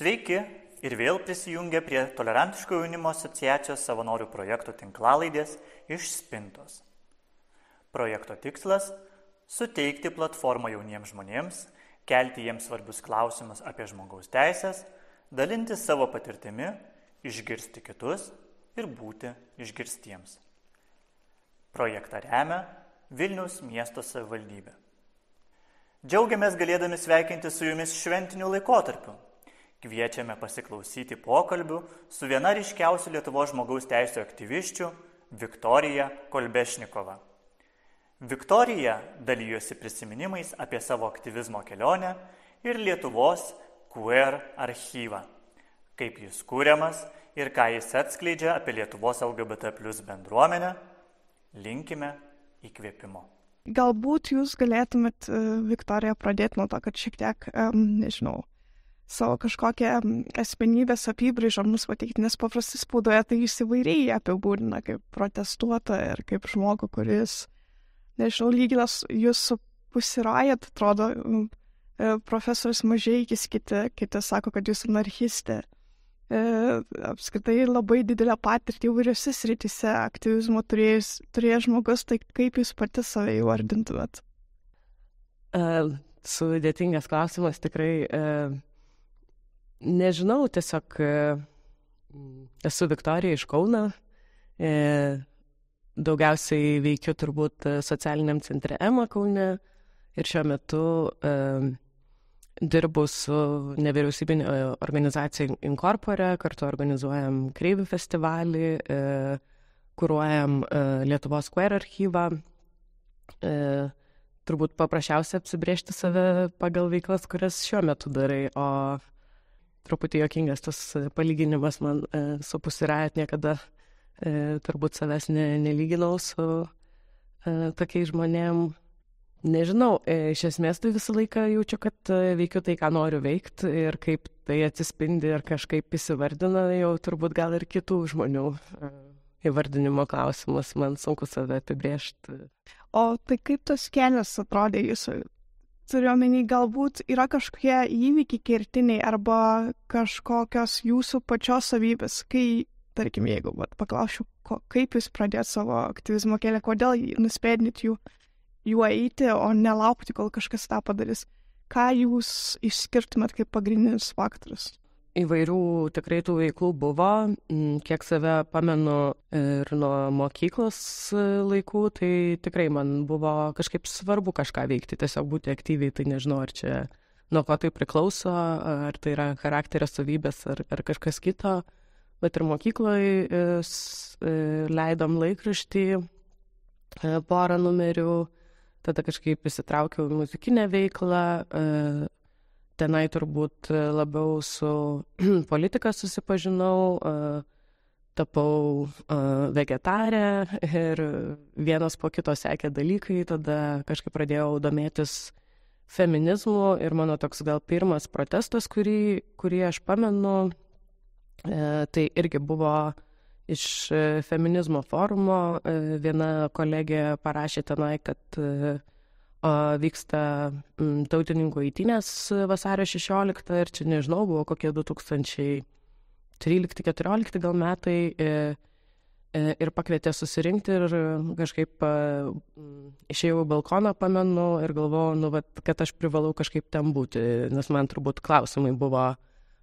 Sveiki ir vėl prisijungę prie Tolerantiško jaunimo asociacijos savanorių projektų tinklalaidės iš Spintos. Projekto tikslas - suteikti platformą jauniems žmonėms, kelti jiems svarbius klausimus apie žmogaus teisės, dalinti savo patirtimi, išgirsti kitus ir būti išgirstiems. Projektą remia Vilniaus miesto savivaldybė. Džiaugiamės galėdami sveikinti su jumis šventiniu laikotarpiu Kviečiame pasiklausyti pokalbių su viena ryškiausių Lietuvo žmogaus teisų aktyviščių - Viktorija Kolbešnikova. Viktorija dalyjosi prisiminimais apie savo aktyvizmo kelionę ir Lietuvos QR archyvą, kaip jis kūriamas ir ką jis atskleidžia apie Lietuvos LGBT plus bendruomenę. Linkime įkvėpimo. Galbūt jūs galėtumėt, e, Viktorija, pradėti nuo to, kad šiek tiek, um, nežinau, savo kažkokią asmenybės apibraižą mums pateikti, nes paprastai spaudoje tai jis įvairiai apibūdina kaip protestuotoją ir kaip žmogų, kuris, nežinau, lyginas jūs su pusirajat, atrodo, e, profesorius Mažieikis, kiti, kiti sako, kad jūs anarchistė. E, apskritai labai didelę patirtį įvairiose srityse aktyvizmo turėjęs žmogus, tai kaip jūs pati save įvardintumėt? Uh, sudėtingas klausimas, tikrai uh, Nežinau, tiesiog e, esu Viktorija iš Kauna. E, daugiausiai veikiu turbūt socialiniam centre EMA Kaune ir šiuo metu e, dirbu su nevyriausybinė organizacija Incorpore, kartu organizuojam Kreivių festivalį, kūruojam Lietuvos Square archyvą. Turbūt paprasčiausia apsibriežti save pagal veiklas, kurias šiuo metu darai, o truputį jokingas tas e, palyginimas man e, su pusirajat niekada e, turbūt savęs ne, nelyginau su tokiais žmonėm. Nežinau, iš esmės tai visą laiką jaučiu, kad veikiu tai, ką noriu veikti ir kaip tai atsispindi ir kažkaip įsivardina, jau turbūt gal ir kitų žmonių įvardinimo klausimas, man sunku save apibriežti. O tai kaip tas kelias atrodė jūsų turiu omeny, galbūt yra kažkokie įvykiai kertiniai arba kažkokios jūsų pačios savybės, kai, tarkim, jeigu vat, paklausiu, ko, kaip jūs pradėt savo aktyvizmo kelią, kodėl nusipėdinit jų, jų eiti, o nelaukti, kol kažkas tą padarys. Ką jūs išskirtumėt kaip pagrindinius faktorius? Įvairių tikrai tų veiklų buvo, mm, kiek save pamenu ir nuo mokyklos laikų, tai tikrai man buvo kažkaip svarbu kažką veikti, tiesiog būti aktyviai, tai nežinau, ar čia nuo ko tai priklauso, ar tai yra charakterio savybės, ar, ar kažkas kito, bet ir mokykloje leidom laikraštį e, porą numerių, tada kažkaip įsitraukiau į muzikinę veiklą, e, tenai turbūt e, labiau su politika susipažinau, e, tapau e, vegetarė ir vienas po kito sekė dalykai, tada kažkaip pradėjau domėtis feminizmu ir mano toks gal pirmas protestas, kurį, kurį aš pamenu, tai irgi buvo iš feminizmo forumo. Viena kolegė parašė tenai, kad vyksta tautininkų eitynės vasario 16 ir čia nežinau, buvo kokie 2013-2014 gal metai e, e, ir pakvietė susirinkti ir kažkaip mm, išėjau į balkoną, pamenu ir galvojau, nu, vat, kad aš privalau kažkaip ten būti, nes man turbūt klausimai buvo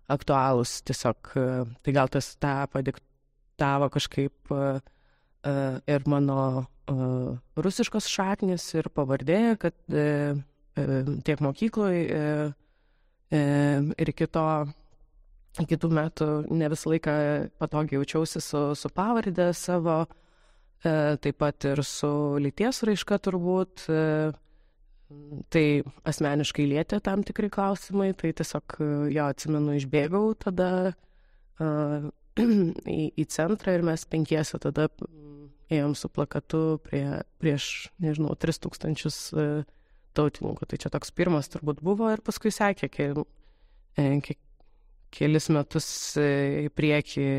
aktualūs tiesiog, e, tai gal tas tą padiktavo kažkaip ir mano rusiškos šaknis ir pavardė, kad e, e, tiek mokykloje e, ir kito, kitų metų ne visą laiką patogiai jaučiausi su, su pavardė savo, taip pat ir su lyties raiška turbūt. Tai asmeniškai lietė tam tikri klausimai, tai tiesiog jo atsimenu išbėgau tada į, į centrą ir mes penkiese tada ėjom su plakatu prie, prieš, nežinau, 3000 e, tautininkų. Tai čia toks pirmas turbūt buvo ir paskui sekė ke, e, ke, kelis metus e, į priekį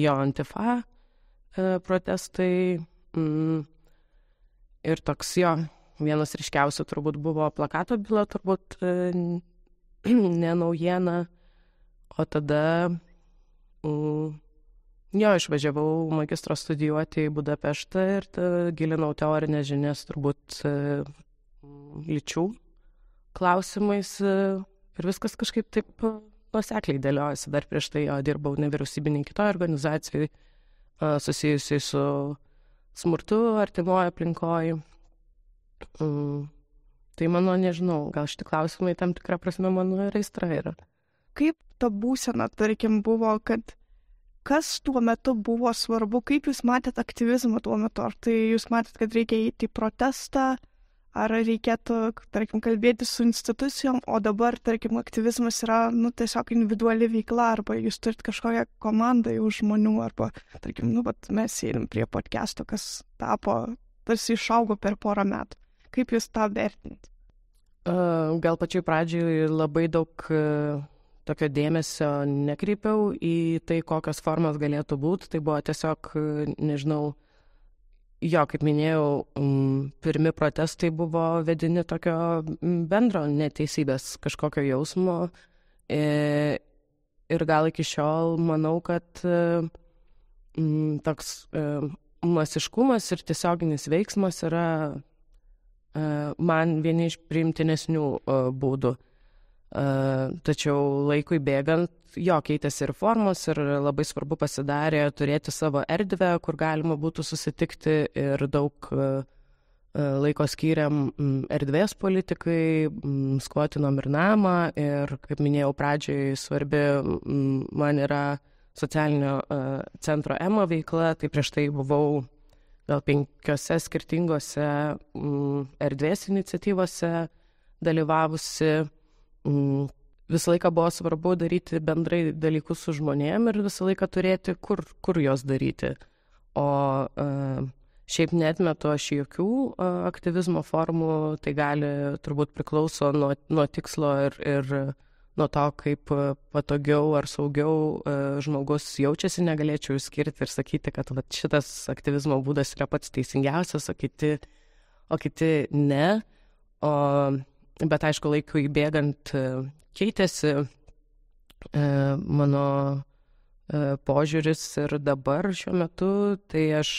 jo antifa protestai. Mm, ir toks jo, vienas ryškiausių turbūt buvo plakato byla, turbūt ne naujiena. o tada jo, išvažiavau magistro studijuoti į Budapeštą ir gilinau teorinės žinias turbūt e, lyčių klausimais e, ir viskas kažkaip taip nusekliai dėliojasi. Dar prieš tai jo dirbau nevyriausybiniai kitoje organizacijoje susijusiai su smurtu artimoje aplinkoje. Mm. Tai mano, nežinau, gal šitie klausimai tam tikrą prasme mano ir aistra yra. Kaip ta būsena, tarkim, buvo, kad kas tuo metu buvo svarbu, kaip jūs matėt aktyvizmą tuo metu, ar tai jūs matėt, kad reikia įti į protestą, ar reikėtų, tarkim, kalbėti su institucijom, o dabar, tarkim, aktyvizmas yra, nu, tiesiog individuali veikla, arba jūs turit kažkokią komandą jau žmonių, arba, tarkim, nu, bet mes sėdim prie podcast'o, kas tapo, tarsi išaugo per porą metų. Kaip jūs tą vertinat? Gal pačioj pradžioj labai daug tokio dėmesio nekreipiau į tai, kokios formos galėtų būti. Tai buvo tiesiog, nežinau, jo, kaip minėjau, pirmi protestai buvo vedini tokio bendro neteisybės kažkokio jausmo. E, ir gal iki šiol manau, kad toks e, masiškumas ir tiesioginis veiksmas yra e, man vieni iš priimtinesnių būdų. Tačiau laikui bėgant, jo, keitėsi ir formos ir labai svarbu pasidarė turėti savo erdvę, kur galima būtų susitikti ir daug laiko skiriam erdvės politikai, skvotinom ir namą ir, kaip minėjau pradžioj, svarbi man yra socialinio centro EMO veikla, tai prieš tai buvau gal penkiose skirtingose erdvės iniciatyvose dalyvavusi visą laiką buvo svarbu daryti bendrai dalykus su žmonėm ir visą laiką turėti, kur, kur juos daryti. O uh, šiaip netmetu aš jokių uh, aktyvizmo formų, tai gali turbūt priklauso nuo, nuo tikslo ir, ir nuo to, kaip patogiau ar saugiau žmogus jaučiasi, negalėčiau išskirti ir sakyti, kad vat, šitas aktyvizmo būdas yra pats teisingiausias, o kiti, o kiti ne. O bet aišku, laikui bėgant e, keitėsi e, mano e, požiūris ir dabar šiuo metu, tai aš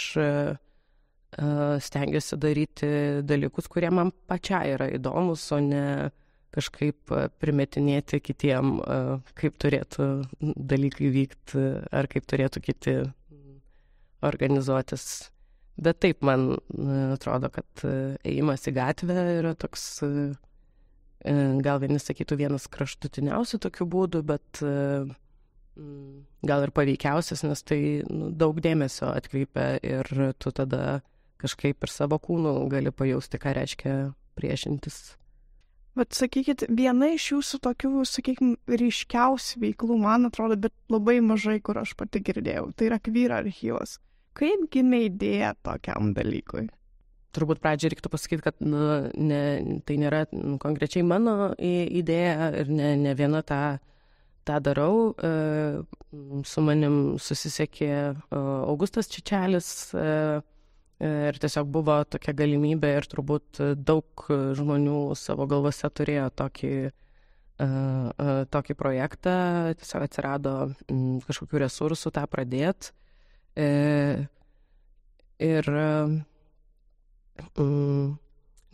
stengiuosi daryti dalykus, kurie man pačiai yra įdomus, o ne kažkaip primetinėti kitiem, kaip turėtų dalykai vykti ar kaip turėtų kiti organizuotis. Bet taip, man atrodo, kad ėjimas į gatvę yra toks E, gal vieni sakytų vienas kraštutiniausių tokių būdų, bet e, gal ir paveikiausias, nes tai nu, daug dėmesio atkreipia ir tu tada kažkaip ir savo kūnų gali pajausti, ką reiškia priešintis. Bet sakykit, viena iš jūsų tokių, sakykime, ryškiausių veiklų, man atrodo, bet labai mažai, kur aš pati girdėjau, tai yra kvyra archyvas. Kaip gimė idėja tokiam dalykui? Turbūt pradžiai reiktų pasakyti, kad nu, ne, tai nėra konkrečiai mano idėja ir ne, ne viena tą, tą darau. E, su manim susisiekė e, Augustas Čičelis e, ir tiesiog buvo tokia galimybė ir turbūt daug žmonių savo galvose turėjo tokį, tokį projektą, tiesiog atsirado kažkokių resursų tą pradėti. Ir mm,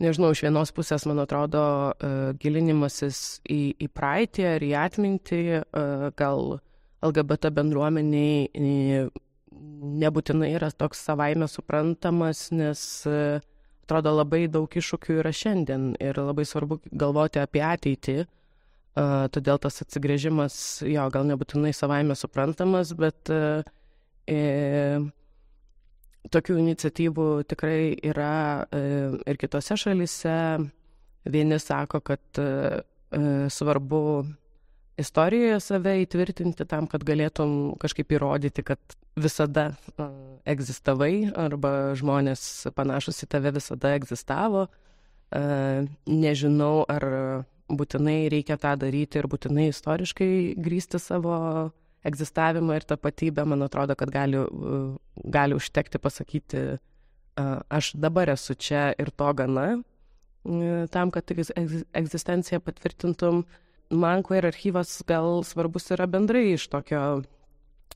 nežinau, iš vienos pusės, man atrodo, uh, gilinimasis į, į praeitį ar į atmintį, uh, gal LGBT bendruomeniai nebūtinai yra toks savaime suprantamas, nes atrodo labai daug iššūkių yra šiandien ir labai svarbu galvoti apie ateitį. Todėl tas atsigrėžimas, jo, gal nebūtinai savaime suprantamas, bet e, tokių iniciatyvų tikrai yra e, ir kitose šalise. Vieni sako, kad e, e, svarbu istorijoje save įtvirtinti tam, kad galėtum kažkaip įrodyti, kad visada egzistavai arba žmonės panašus į tave visada egzistavo. Nežinau, ar būtinai reikia tą daryti ir būtinai istoriškai grįsti savo egzistavimą ir tapatybę, man atrodo, kad gali, gali užtekti pasakyti, aš dabar esu čia ir to gana, tam, kad egzistenciją patvirtintum. man queer archyvas gal svarbus yra bendrai iš tokio,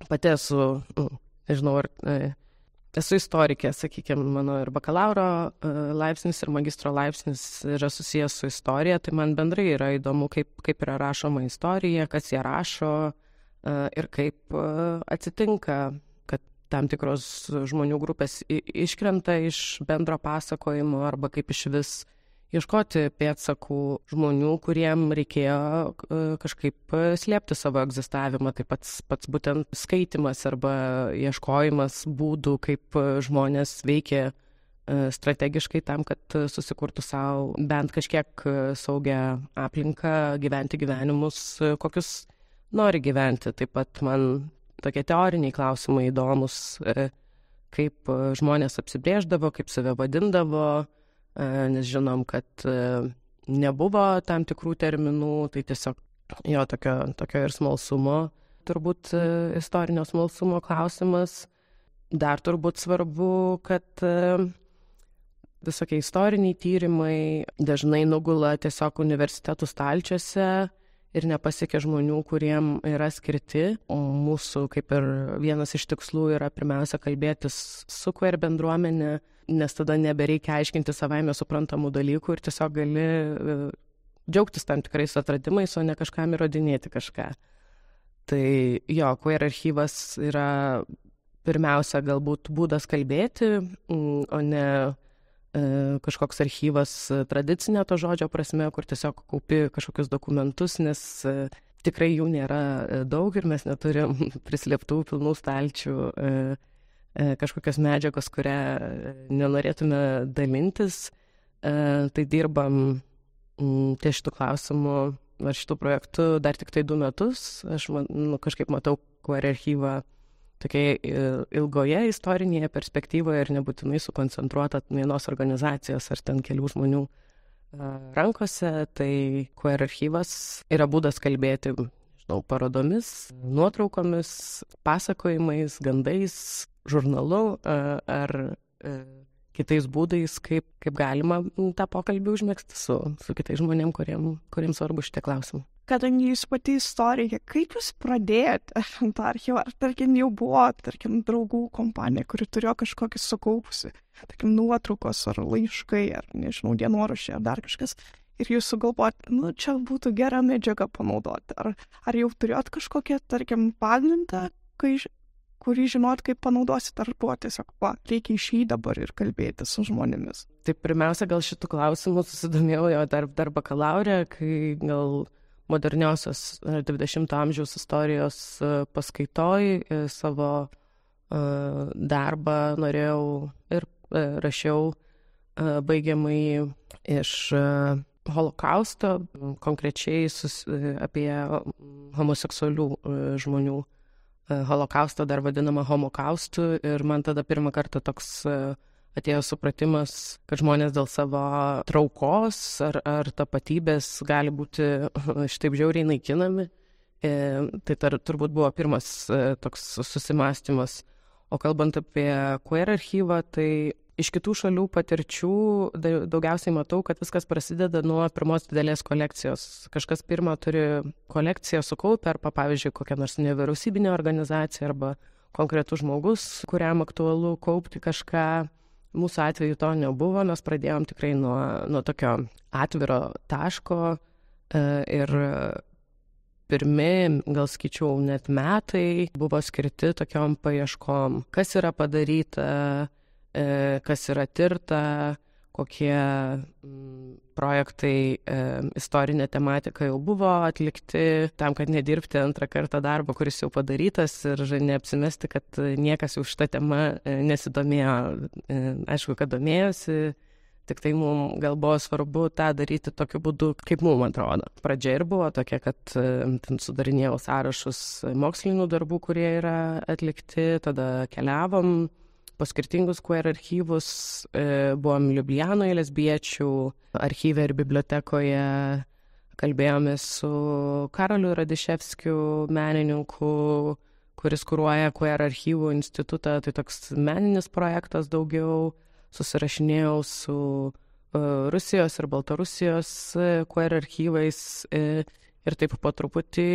pati esu, nu, nežinau, ar e, esu istorikė, sakykime, mano ir bakalauro e, laipsnis, ir magistro laipsnis yra susijęs su istorija, tai man bendrai yra įdomu, kaip, kaip yra rašoma istorija, kas ją rašo ir kaip e, atsitinka, kad tam tikros žmonių grupės iškrenta iš bendro pasakojimo arba kaip iš vis ieškoti pėdsakų žmonių, kuriem reikėjo e, kažkaip e, slėpti savo egzistavimą. Tai pats, pats būtent skaitimas arba ieškojimas būdų, kaip e, žmonės veikia strategiškai tam, kad susikurtų savo bent kažkiek saugią aplinką, gyventi gyvenimus, kokius nori gyventi. Taip pat man tokie teoriniai klausimai įdomus, kaip žmonės apsibrėždavo, kaip save vadindavo, E, nes žinom, kad e, nebuvo tam tikrų terminų, tai tiesiog jo tokio, tokio ir smalsumo, turbūt e, istorinio smalsumo klausimas. Dar turbūt svarbu, kad visokie istoriniai tyrimai dažnai nugula tiesiog universitetų stalčiuose ir nepasiekia žmonių, kuriem yra skirti. O mūsų, kaip ir vienas iš tikslų, yra pirmiausia kalbėtis su queer bendruomenė, nes tada nebereikia aiškinti savaime suprantamų dalykų ir tiesiog gali e, džiaugtis tam tikrais atradimais, o ne kažkam įrodinėti kažką. Tai jo, queer archyvas yra pirmiausia galbūt būdas kalbėti, mm, o ne kažkoks archyvas tradicinė to žodžio prasme, kur tiesiog kaupi kažkokius dokumentus, nes e, tikrai jų nėra daug ir mes neturim prislėptų pilnų stalčių E, kažkokios medžiagos, kurią e, nenorėtume dalintis, e, tai dirbam ties šitų klausimų ar šitų projektų dar tik tai du metus. Aš nu, kažkaip matau queer archyvą tokioje ilgoje istorinėje perspektyvoje ir nebūtinai sukoncentruota vienos organizacijos ar ten kelių žmonių rankose. Tai queer archyvas yra būdas kalbėti žinau, parodomis, nuotraukomis, pasakojimais, gandais, žurnalu ar kitais būdais, kaip, kaip galima tą pokalbį užmėgsti su, su kitais žmonėm, kuriem, kuriems svarbu šitie klausimai. Kadangi jūs pati istorija, kaip jūs pradėjote tą archyvą? Ar tarkim jau buvo, tarkim, draugų kompanija, kuri turėjo kažkokį sukaupusi, tarkim, nuotraukos ar laiškai, ar nežinau, dienoraščiai, ar dar kažkas. Ir jūs sugalvojot, nu, čia būtų gera medžiaga panaudoti. Ar, ar jau turėjot kažkokią, tarkim, pagrindą, kai kurį žinot, kaip panaudosit, ar buvo tiesiog, va, reikia išėjti dabar ir kalbėti su žmonėmis. Tai pirmiausia, gal šitų klausimų susidomėjau jo dar, dar bakalaurė, kai gal moderniosios 20-ojo amžiaus istorijos e, paskaitoj e, savo uh, darbą norėjau ir uh, rašiau uh, baigiamai iš uh, holokausto, konkrečiai sus, uh, apie homoseksualių uh, žmonių E, holokaustą dar vadinama homokaustu. Ir man tada pirmą kartą toks e, atėjo supratimas, kad žmonės dėl savo traukos ar, ar tapatybės gali būti šitaip žiauriai naikinami. E, tai tar, turbūt buvo pirmas toks susimastymas. O kalbant apie queer archyvą, tai iš kitų šalių patirčių daugiausiai matau, kad viskas prasideda nuo pirmos didelės kolekcijos. Kažkas pirmą turi kolekciją sukaupę, arba pavyzdžiui, kokia nors nevyriausybinė organizacija, arba konkretus žmogus, kuriam aktualu kaupti kažką. Mūsų atveju to nebuvo, mes pradėjom tikrai nuo, nuo tokio atviro taško e, ir pirmi, gal skaičiau, net metai buvo skirti tokiom paieškom, kas yra padaryta, E, kas yra tirta, kokie projektai e, istorinė tematika jau buvo atlikti, tam, kad nedirbti antrą kartą darbą, kuris jau padarytas ir neapsimesti, kad niekas jau šitą temą e, nesidomėjo. Aišku, kad domėjosi, tik tai mums gal buvo svarbu tą daryti tokiu būdu, kaip mums atrodo. Pradžia ir buvo tokia, kad sudarinėjau sąrašus mokslinių darbų, kurie yra atlikti, tada keliavom po skirtingus queer archyvus, e, buvom Liublianoje lesbiečių archyve ir bibliotekoje, kalbėjomės su Karoliu Radiševskiu, menininku, kuris kūruoja queer archyvų institutą, tai toks meninis projektas daugiau, susirašinėjau su e, Rusijos ir Baltarusijos e, queer archyvais ir taip po truputį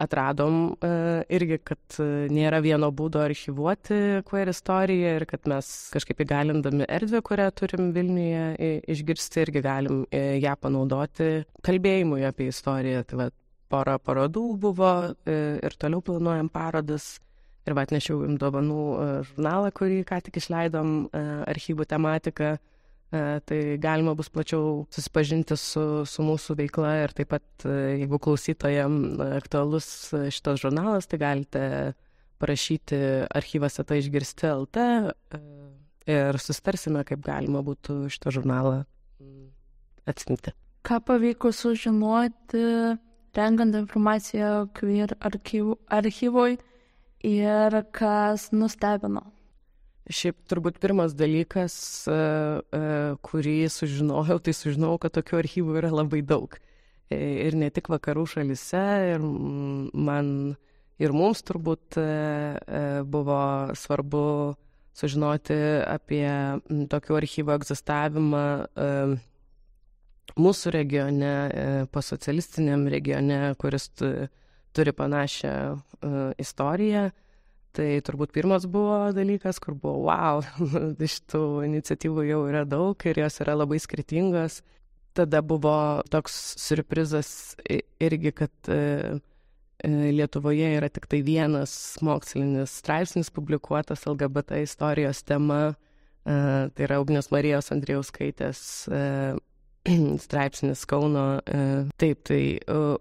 atradom e, irgi, kad e, nėra vieno būdo archivuoti queer istoriją ir kad mes kažkaip įgalindami erdvę, kurią turim Vilniuje išgirsti, irgi galim e, ją panaudoti kalbėjimui apie istoriją. Tai va, pora parodų buvo ir toliau planuojam parodas. Ir va atnešiau jums dovanų žurnalą, kurį ką tik išleidom archyvų tematiką tai galima bus plačiau susipažinti su, su mūsų veikla ir taip pat, e, jeigu klausytojams aktualus šitas žurnalas, tai galite parašyti archyvas tai išgirsti LT e, ir susitarsime, kaip galima būtų šitą žurnalą atsimti. Ką pavyko sužinoti, renkant informaciją queer archyvui ir kas nustebino? Šiaip turbūt pirmas dalykas, e, e, kurį sužinojau, tai sužinojau, kad tokių archyvų yra labai daug. E, ir ne tik vakarų šalise, ir man ir mums turbūt buvo svarbu sužinoti apie tokių archyvų egzistavimą mūsų regione, posocialistiniam regione, kuris turi panašią istoriją. Tai turbūt pirmas buvo dalykas, kur buvo, wow, šitų iniciatyvų jau yra daug ir jos yra labai skirtingos. Tada buvo toks surprizas irgi, kad e, e, Lietuvoje yra tik tai vienas mokslinis straipsnis publikuotas LGBT istorijos tema. E, tai yra Ugnios Marijos Andrijauskaitės straipsnis Kauno. Taip, tai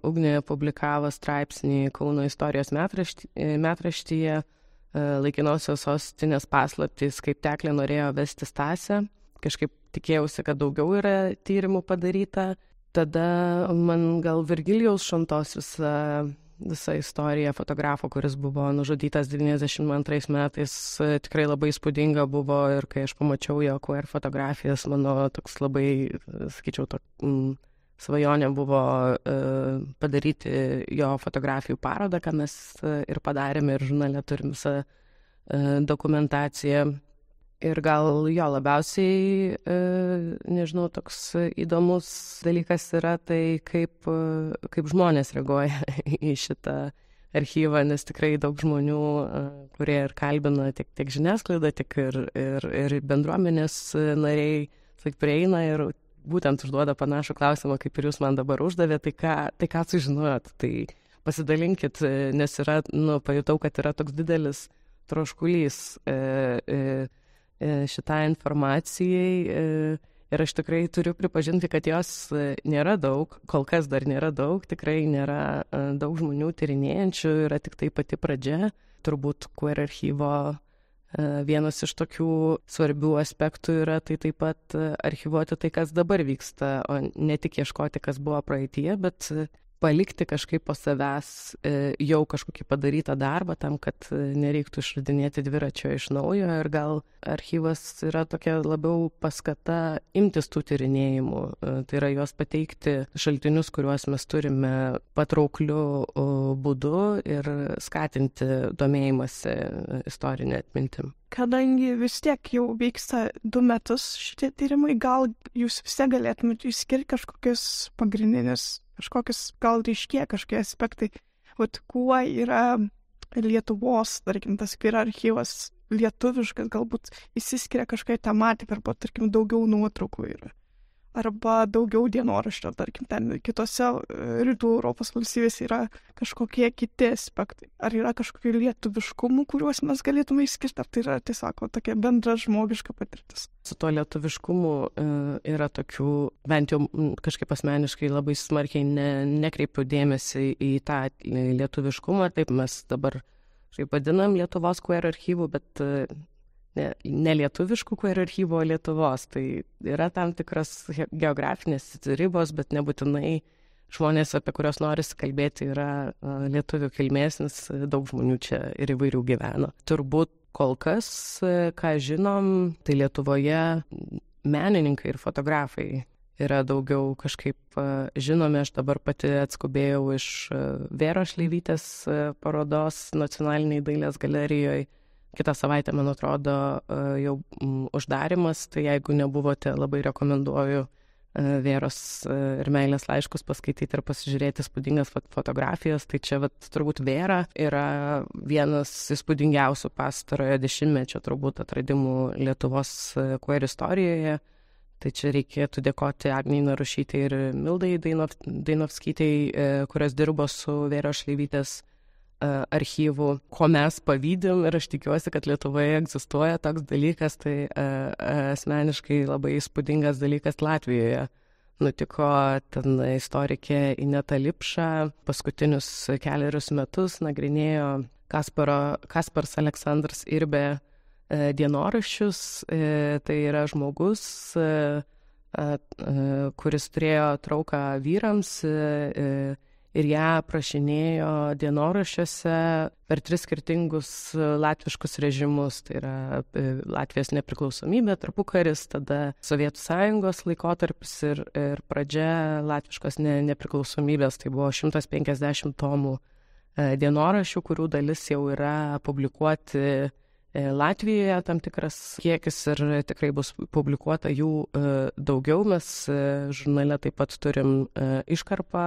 Ugnė publikavo straipsnį Kauno istorijos metraštyje E, laikinosios sostinės paslaptys, kaip teklė norėjo vesti Stasę. Kažkaip tikėjausi, kad daugiau yra tyrimų padaryta. Tada man gal Virgilijaus Šantos visa, visa istorija fotografo, kuris buvo nužudytas 92 metais, e, tikrai labai įspūdinga buvo ir kai aš pamačiau jo QR fotografijas, mano toks labai, sakyčiau, to, mm, svajonė buvo e, padaryti jo fotografijų parodą, ką mes e, ir padarėme ir žurnale turim visą e, dokumentaciją. Ir gal jo labiausiai, nežinau, toks įdomus dalykas yra tai, kaip, kaip žmonės reaguoja į šitą archyvą, nes tikrai daug žmonių, kurie ir kalbina tiek, tiek žiniasklaidą, tiek ir, ir, ir bendruomenės nariai, tai prieina ir būtent užduoda panašų klausimą, kaip ir jūs man dabar uždavė, tai ką, tai ką sužinojot, tai pasidalinkit, nes yra, nu, pajutau, kad yra toks didelis troškulys e, e, e šitai informacijai e, ir aš tikrai turiu pripažinti, kad jos e, nėra daug, kol kas dar nėra daug, tikrai nėra e, daug žmonių tyrinėjančių, yra tik tai pati pradžia, turbūt queer archyvo E, vienas iš tokių svarbių aspektų yra tai taip pat e, archivuoti tai, kas dabar vyksta, o ne tik ieškoti, kas buvo praeitie, bet palikti kažkaip po savęs e, jau kažkokį padarytą darbą tam, kad e, nereiktų išradinėti dviračio iš naujo ir gal archyvas yra tokia labiau paskata imtis tų tyrinėjimų, e, tai yra juos pateikti šaltinius, kuriuos mes turime patraukliu būdu ir skatinti domėjimąsi istorinė atmintim. Kadangi vis tiek jau vyksta du metus šitie tyrimai, gal jūs vis tiek galėtumėte išskirti kažkokius pagrindinius kažkokius gal ryškie kažkokie aspektai, vat kuo yra Lietuvos, tarkim, tas queer archyvas lietuviškas, galbūt įsiskiria kažkokia tematika, arba, tarkim, daugiau nuotraukų yra arba daugiau dienoraščio, tarkim, ten kitose e, rytų Europos valstybėse yra kažkokie kiti aspektai. Ar yra kažkokių lietuviškumų, kuriuos mes galėtume išskirti, ar tai yra tiesiog tokia bendra žmogiška patirtis. Su tuo lietuviškumu e, yra tokių, bent jau kažkaip asmeniškai labai smarkiai ne, nekreipiu dėmesį į tą lietuviškumą, taip mes dabar, kaip vadinam, Lietuvos queer archyvų, bet e, ne, ne lietuviškų queer archyvo Lietuvos. Tai yra tam tikras geografinės ribos, bet nebūtinai žmonės, apie kuriuos norisi kalbėti, yra lietuvių kilmės, nes daug žmonių čia ir įvairių gyveno. Turbūt kol kas, ką žinom, tai Lietuvoje menininkai ir fotografai yra daugiau kažkaip žinomi. Aš dabar pati atskubėjau iš Vėro Šleivytės parodos nacionaliniai dailės galerijoje Kita savaitė, man atrodo, e, jau uždarimas, tai jeigu nebuvote, labai rekomenduoju Vėros ir meilės laiškus paskaityti ir pasižiūrėti spūdingas fotografijas. Tai čia vat, turbūt Vėra yra vienas įspūdingiausių pastarojo dešimtmečio turbūt atradimų Lietuvos queer istorijoje. Tai čia reikėtų dėkoti Agniai Narušytai ir Mildai Dainov, Dainovskytai, kurios dirbo su Vėros Šleivytės archyvų, ko mes pavydim ir aš tikiuosi, kad Lietuvoje egzistuoja toks dalykas, tai asmeniškai labai įspūdingas dalykas Latvijoje. Nutiko ten istorikė Ineta Lipša, paskutinius keliarius metus nagrinėjo Kasparo, Kaspars Aleksandras Irbė dienoraščius. E, tai yra žmogus, kuris turėjo trauką vyrams e, ir ją aprašinėjo dienoraščiuose per tris skirtingus latviškus režimus. Tai yra e, Latvijos nepriklausomybė, tarpukaris, tada Sovietų sąjungos laikotarpis ir, ir pradžia latviškos ne, nepriklausomybės. Tai buvo 150 tomų e, dienoraščių, kurių dalis jau yra publikuoti e, Latvijoje tam tikras kiekis ir tikrai bus publikuota jų daugiau. Mes žurnale taip pat turim iškarpą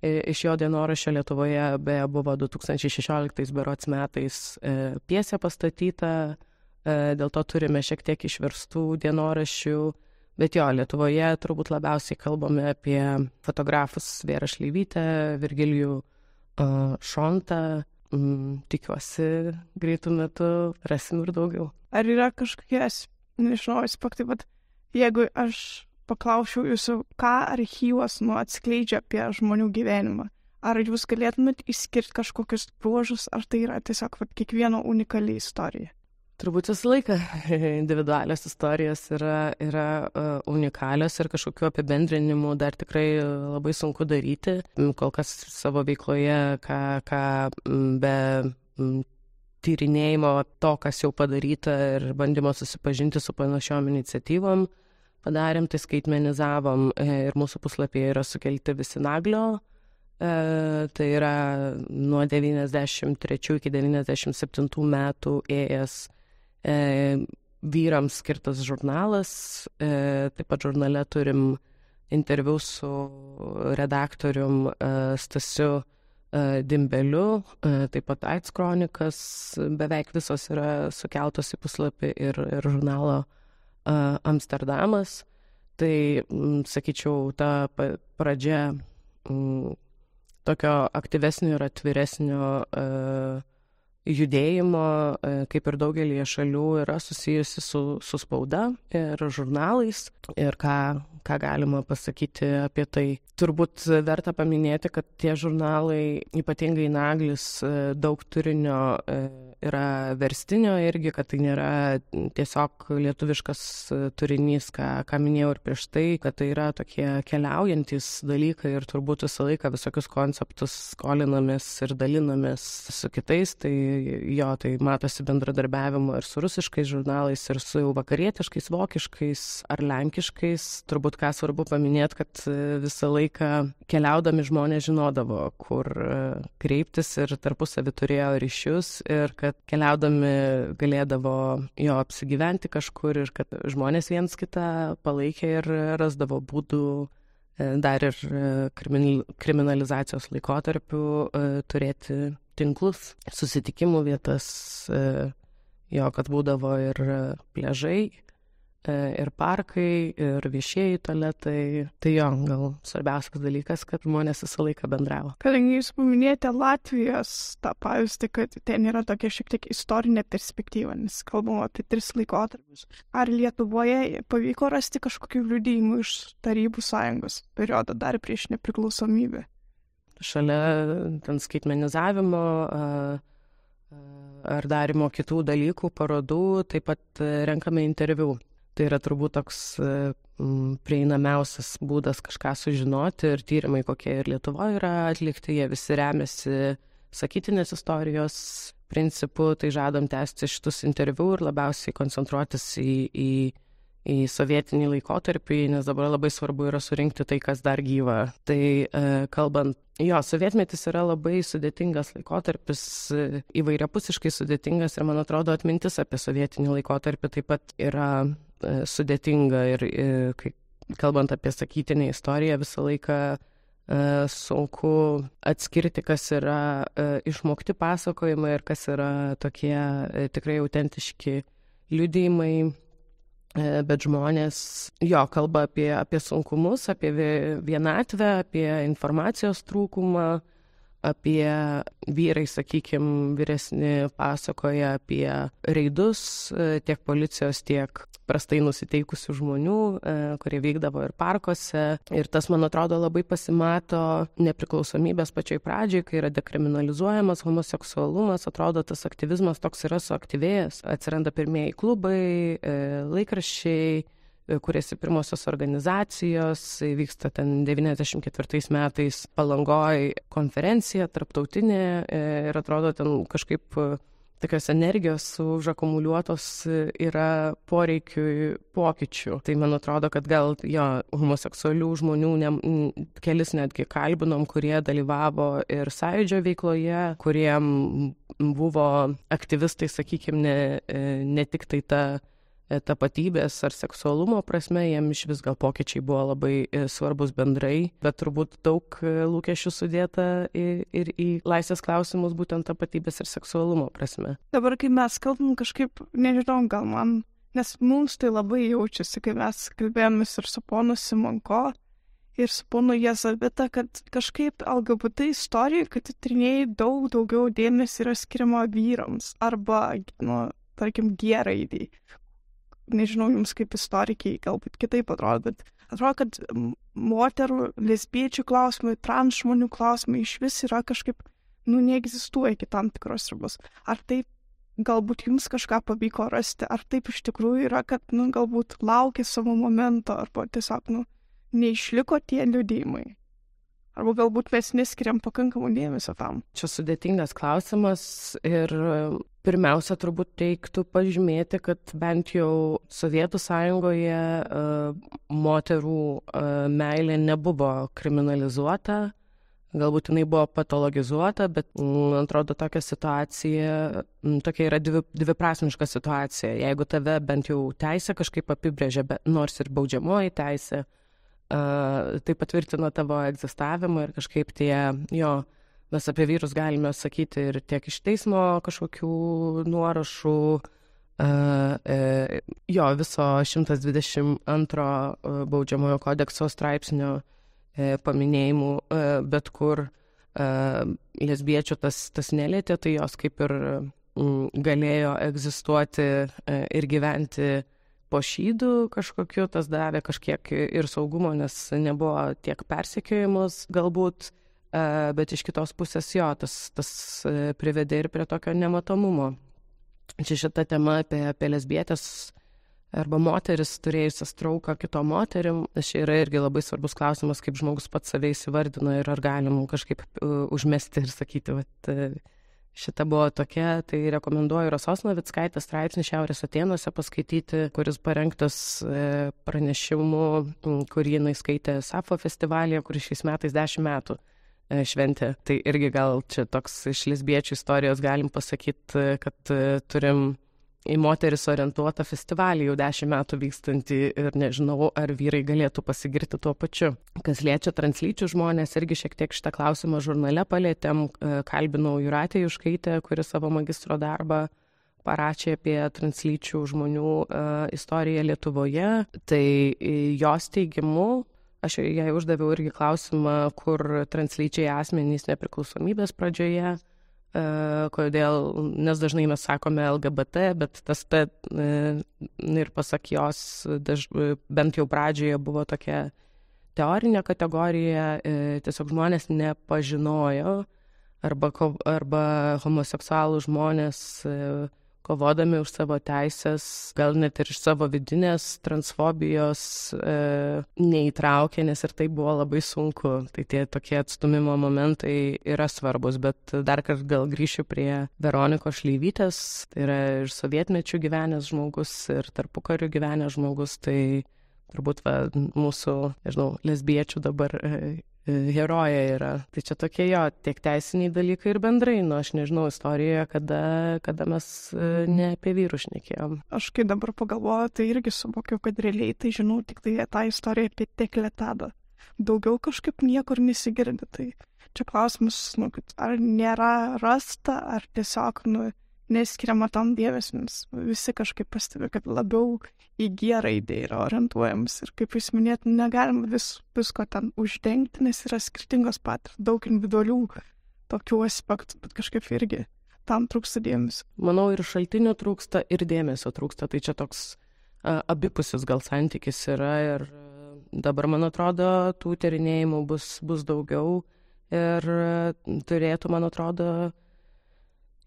Iš jo dienoraščio Lietuvoje beje buvo 2016 berots metais e, piesė pastatyta, e, dėl to turime šiek tiek išverstų dienoraščių, bet jo, Lietuvoje turbūt labiausiai kalbame apie fotografus Vėra Šleivytę, Virgilijų e, Šontą, mm, tikiuosi greitų metų rasim ir daugiau. Ar yra kažkokie, nežinau, aspektai, bet jeigu aš paklausčiau jūsų, ką archyvas nu atskleidžia apie žmonių gyvenimą. Ar jūs galėtumėt išskirti kažkokius bruožus, ar tai yra tiesiog vat, kiekvieno unikali istorija? Turbūt visą laiką individualios istorijos yra, yra uh, unikalios ir kažkokiu apibendrinimu dar tikrai labai sunku daryti. Kol kas savo veikloje, ką, ką be tyrinėjimo to, kas jau padaryta ir bandymo susipažinti su panašiom iniciatyvom, padarėm, tai skaitmenizavom e, ir mūsų puslapyje yra sukelti visi naglio. E, tai yra nuo 93 iki 97 metų ėjęs e, vyrams skirtas žurnalas. Taip pat žurnale turim interviu su redaktorium Stasiu Dimbeliu, taip pat AIDS kronikas, beveik visos yra sukeltos į puslapį ir, ir žurnalo Amsterdamas. Tai, sakyčiau, ta pradžia tokio aktyvesnio ir atviresnio judėjimo, kaip ir daugelį šalių, yra susijusi su, su spauda ir žurnalais. Ir ką, ką galima pasakyti apie tai. Turbūt verta paminėti, kad tie žurnalai, ypatingai Naglis, daug turinio yra verstinio irgi, kad tai nėra tiesiog lietuviškas turinys, ką, ką minėjau ir prieš tai, kad tai yra tokie keliaujantis dalykai ir turbūt visą laiką visokius konceptus skolinamės ir dalinamės su kitais, tai jo, tai matosi bendradarbiavimo ir su rusiškais žurnalais, ir su jau vakarietiškais, vokiškais ar lenkiškais. Turbūt ką svarbu paminėti, kad visą laiką keliaudami žmonės žinodavo, kur kreiptis ir tarpusavį turėjo ryšius ir kad kad keliaudami galėdavo jo apsigyventi kažkur ir kad žmonės viens kitą palaikė ir rasdavo būdų e, dar ir e, kriminalizacijos laikotarpiu e, turėti tinklus, susitikimų vietas, jo, kad būdavo ir pležai, ir parkai, ir viešieji tualetai. Tai jo, gal svarbiausias dalykas, kad žmonės visą laiką bendravo. Kadangi jūs paminėjote Latvijos tą pavyzdį, kad ten yra tokia šiek tiek istorinė perspektyva, nes kalbam apie tris laikotarpius. Ar Lietuvoje pavyko rasti kažkokių liudijimų iš Tarybų sąjungos periodo dar prieš nepriklausomybę? Šalia ten skaitmenizavimo ar darimo kitų dalykų, parodų, taip pat renkame interviu Tai yra turbūt toks e, prieinamiausias būdas kažką sužinoti ir tyrimai, kokie ir Lietuvoje yra atlikti, jie visi remiasi sakytinės istorijos principu, tai žadam tęsti šitus interviu ir labiausiai koncentruotis į, į, į sovietinį laikotarpį, nes dabar labai svarbu yra surinkti tai, kas dar gyva. Tai e, kalbant, jo, sovietmetis yra labai sudėtingas laikotarpis, e, įvairiapusiškai sudėtingas ir man atrodo atmintis apie sovietinį laikotarpį taip pat yra E, sudėtinga ir, ir kai kalbant apie sakytinę istoriją, visą laiką sunku atskirti, kas yra išmokti pasakojimai ir kas yra tokie tikrai autentiški liudėjimai, bet žmonės jo kalba apie, apie sunkumus, apie vienatvę, apie informacijos trūkumą, apie vyrai, sakykime, vyresni pasakoja apie reidus tiek policijos, tiek prastai nusiteikusių žmonių, e, kurie vykdavo ir parkuose. Ir tas, man atrodo, labai pasimato nepriklausomybės pačioj pradžioj, kai yra dekriminalizuojamas homoseksualumas, atrodo, tas aktyvizmas toks yra suaktyvėjęs. Atsiranda pirmieji klubai, e, laikraščiai e, kuriasi pirmosios organizacijos, vyksta ten 94 metais palangoj konferencija tarptautinė ir atrodo ten kažkaip tokios energijos užakumuliuotos yra poreikiui pokyčių. Tai man atrodo, kad gal jo homoseksualių žmonių, ne, kelis netgi kalbinom, kurie dalyvavo ir sąjūdžio veikloje, kuriem buvo aktyvistai, sakykime, ne, ne tik tai ta E, tapatybės ar seksualumo prasme, jiem iš vis gal pokyčiai buvo labai e, svarbus bendrai, bet turbūt daug e, lūkesčių sudėta ir, ir į laisvės klausimus būtent tapatybės ir seksualumo prasme. Dabar, kai mes kalbam kažkaip, nežinau, gal man, nes mums tai labai jaučiasi, kai mes kalbėjomės ir su ponu Simonko, ir su ponu Jezavita, kad kažkaip LGBT istorijai, kad trinėjai daug daugiau dėmesio yra skiriama vyrams arba, nu, tarkim, geraidai, nežinau jums kaip istorikiai, galbūt kitaip atrodo, bet atrodo, kad moterų, lesbiečių klausimai, trans žmonių klausimai iš vis yra kažkaip, nu, neegzistuoja iki tam tikros ribos. Ar taip galbūt jums kažką pavyko rasti, ar taip iš tikrųjų yra, kad, nu, galbūt laukia savo momento, arba tiesiog, nu, neišliko tie liudymai. Arba galbūt mes neskiriam pakankamų dėmesio tam. Čia sudėtingas klausimas ir pirmiausia turbūt reiktų pažymėti, kad bent jau Sovietų sąjungoje uh, moterų uh, meilė nebuvo kriminalizuota. Galbūt jinai buvo patologizuota, bet man atrodo tokia situacija, tokia yra dvi, dviprasmiška situacija. Jeigu tave bent jau teisė kažkaip apibrėžia, nors ir baudžiamoji teisė, uh, tai patvirtina tavo egzistavimą ir kažkaip tie, jo, mes apie vyrus galime sakyti ir tiek iš teismo kažkokių nuorašų, e, jo, viso 122 baudžiamojo kodekso straipsnio e, paminėjimų, e, bet kur lesbiečių tas, tas nelėtė, tai jos kaip ir galėjo egzistuoti ir gyventi po šydų kažkokiu, tas davė kažkiek ir saugumo, nes nebuvo tiek persekiojimus galbūt, e, bet iš kitos pusės jo, tas, tas e, privedė ir prie tokio nematomumo. Čia šita tema apie, apie lesbietės arba moteris turėjusias trauką kito moterim, čia yra irgi labai svarbus klausimas, kaip žmogus pats save įsivardina ir ar galim kažkaip uh, užmesti ir sakyti, uh, Šita buvo tokia, tai rekomenduoju Rasos Navickaitės straipsnį Šiaurės Atenuose paskaityti, kuris parengtas e, pranešimu, kurį jinai skaitė SAFO festivalyje, kuris šiais metais 10 metų e, šventė. Tai irgi gal čia toks iš lesbiečių istorijos galim pasakyti, kad e, turim į moteris orientuotą festivalį jau dešimt metų vykstantį ir nežinau, ar vyrai galėtų pasigirti tuo pačiu. Kas liečia translyčių žmonės, irgi šiek tiek šitą klausimą žurnale palėtėm, e, kalbinau Juratę Juškaitę, kuri savo magistro darbą parašė apie translyčių žmonių uh, istoriją Lietuvoje. Tai jos teigimu, aš jai uždaviau irgi klausimą, kur translyčiai asmenys nepriklausomybės pradžioje E, kodėl, nes dažnai mes sakome LGBT, bet tas T e, ir pasak jos, daž, bent jau pradžioje buvo tokia teorinė kategorija, e, tiesiog žmonės nepažinojo arba, arba homoseksualų žmonės kovodami už savo teisės, gal net ir iš savo vidinės transfobijos e, neįtraukė, nes ir tai buvo labai sunku. Tai tie tokie atstumimo momentai yra svarbus, bet dar kartą gal grįšiu prie Veronikos Šleivytės, tai yra ir sovietmečių gyvenęs žmogus, ir tarpukarių gyvenęs žmogus, tai turbūt va, mūsų, nežinau, lesbiečių dabar e, herojė yra. Tai čia tokie jo, tiek teisiniai dalykai ir bendrai, nu aš nežinau istorijoje, kada, kada mes ne apie vyrus šnekėjom. Aš kai dabar pagalvoju, tai irgi suvokiau, kad realiai tai žinau tik tai tą istoriją apie tekletadą. Daugiau kažkaip niekur nesigirdi. Tai čia klausimas, nu, ar nėra rasta, ar tiesiog, nu, neskiriama tam dėmesio, nes visi kažkaip pastebi, kad labiau į G raidę yra orientuojamas. Ir kaip jūs minėt, negalim vis, visko ten uždengti, nes yra skirtingos patirtis, daug individualių tokių aspektų, bet kažkaip irgi tam trūksta dėmesio. Manau, ir šaltinių trūksta, ir dėmesio trūksta. Tai čia toks a, abipusis gal santykis yra ir dabar, man atrodo, tų tyrinėjimų bus, bus daugiau ir turėtų, man atrodo,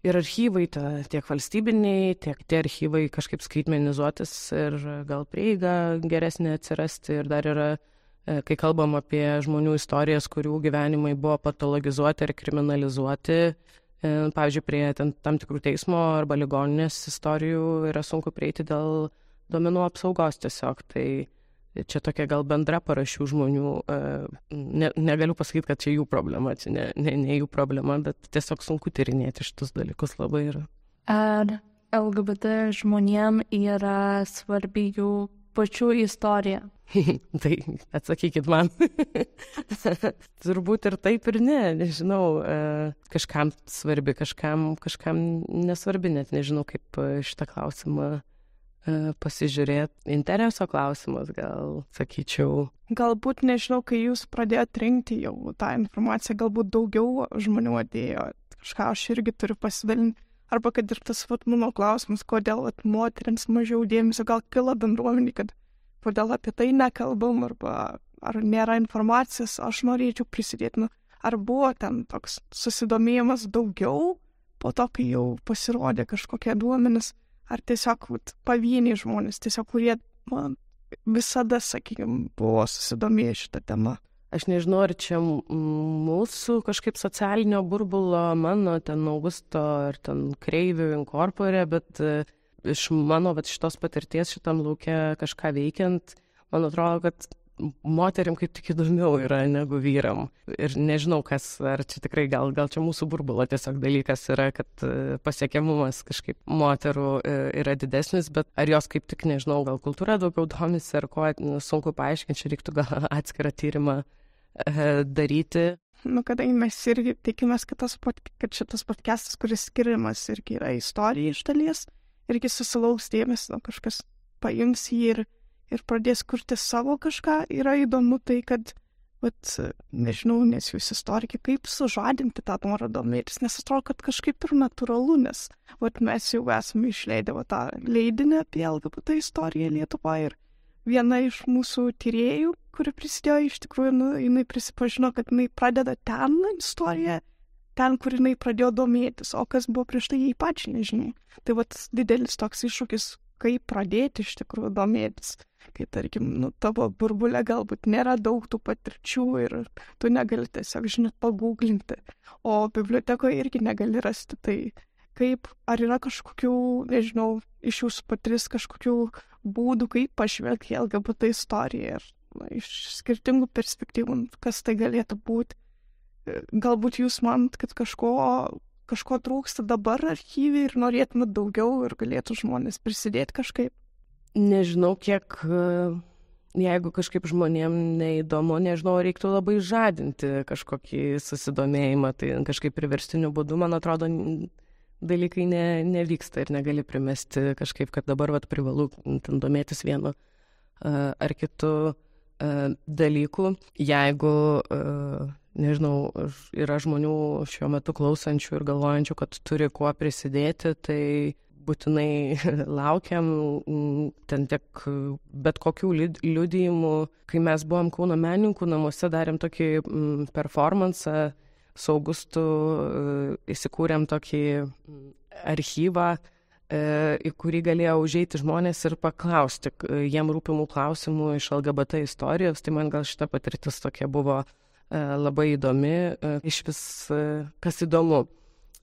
ir archyvai, ta, tiek valstybiniai, tiek tie archyvai kažkaip skaitmenizuotis ir gal prieiga geresnė atsirasti. Ir dar yra, e, kai kalbam apie žmonių istorijas, kurių gyvenimai buvo patologizuoti ir kriminalizuoti, e, pavyzdžiui, prie tam tikrų teismo arba ligoninės istorijų yra sunku prieiti dėl duomenų apsaugos tiesiog. Tai čia tokia gal bendra parašių žmonių, e, ne, negaliu pasakyti, kad čia jų problema, čia ne, ne, ne jų problema, bet tiesiog sunku tyrinėti šitus dalykus labai yra. Ar LGBT žmonėm yra svarbi jų pačių istorija? tai atsakykit man. Turbūt ir taip ir ne, nežinau, e, kažkam svarbi, kažkam, kažkam nesvarbi, net nežinau, kaip šitą klausimą E, pasižiūrėti. Intereso klausimas, gal sakyčiau. Galbūt, nežinau, kai jūs pradėjote rinkti jau tą informaciją, galbūt daugiau žmonių atėjo. Kažką aš irgi turiu pasidalinti. Arba kad ir tas vat, mano klausimas, kodėl vat, moteriams mažiau dėmesio, gal kila bendruomenė, kad kodėl apie tai nekalbam, arba ar nėra informacijos, aš norėčiau prisidėti. Nu, ar buvo ten toks susidomėjimas daugiau po to, kai jau pasirodė kažkokie duomenys ar tiesiog vat, pavieniai žmonės, tiesiog kurie man visada, sakykime, buvo susidomėję šitą temą. Aš nežinau, ar čia mūsų kažkaip socialinio burbulo, mano ten Augusto ar ten Kreivių inkorporė, bet e, iš mano vat, šitos patirties šitam laukia kažką veikiant, man atrodo, kad moteriam kaip tik įdomiau yra negu vyram. Ir nežinau, kas, ar čia tikrai gal, gal čia mūsų burbulo tiesiog dalykas yra, kad e, pasiekiamumas kažkaip moterų e, yra didesnis, bet ar jos kaip tik, nežinau, gal kultūra daugiau domisi, ar ko, sunku paaiškinti, čia reiktų gal atskirą tyrimą e, daryti. Nu, kadangi mes irgi tikimės, kad, tas, kad šitas podcastas, kuris skiriamas irgi yra istorija iš dalies, irgi susilauks dėmesio, kažkas paims jį ir ir pradės kurti savo kažką, yra įdomu tai, kad, vat, nežinau, nes jūs istorikai, kaip sužadinti tą norą domėtis, nes atrodo, kad kažkaip ir natūralu, nes vat, mes jau esame išleidę va, tą leidinį apie LGBT istoriją Lietuvoje ir viena iš mūsų tyriejų, kuri prisidėjo iš tikrųjų, nu, jinai prisipažino, kad jinai pradeda ten istoriją, ten, kur jinai pradėjo domėtis, o kas buvo prieš tai jai pačiai nežinai. Tai vat didelis toks iššūkis, kaip pradėti iš tikrųjų domėtis kai tarkim, nu, tavo burbulė galbūt nėra daug tų patirčių ir tu negali tiesiog, žinot, pagūglinti, o bibliotekoje irgi negali rasti. Tai kaip, ar yra kažkokių, nežinau, iš jūsų patris kažkokių būdų, kaip pažvelgti LGBT istoriją ir na, iš skirtingų perspektyvų, kas tai galėtų būti. Galbūt jūs manot, kad kažko, kažko trūksta dabar archyviai ir norėtumėt daugiau ir galėtų žmonės prisidėti kažkaip nežinau, kiek, e, jeigu kažkaip žmonėm neįdomu, nežinau, reiktų labai žadinti kažkokį susidomėjimą, tai kažkaip priverstiniu būdu, man atrodo, dalykai ne, nevyksta ir negali primesti kažkaip, kad dabar vat, privalu ten domėtis vienu uh, ar kitu uh, dalyku. Jeigu, nežinau, yra žmonių šiuo metu klausančių ir galvojančių, kad turi kuo prisidėti, tai būtinai laukiam ten tiek bet kokių liudijimų. Kai mes buvom Kauno menininkų namuose, darėm tokį performansą su Augustu, e, įsikūrėm tokį archyvą, e, į kurį galėjo užeiti žmonės ir paklausti jiem rūpimų klausimų iš LGBT istorijos. Tai man gal šita patirtis tokia buvo e, labai įdomi, iš vis kas įdomu.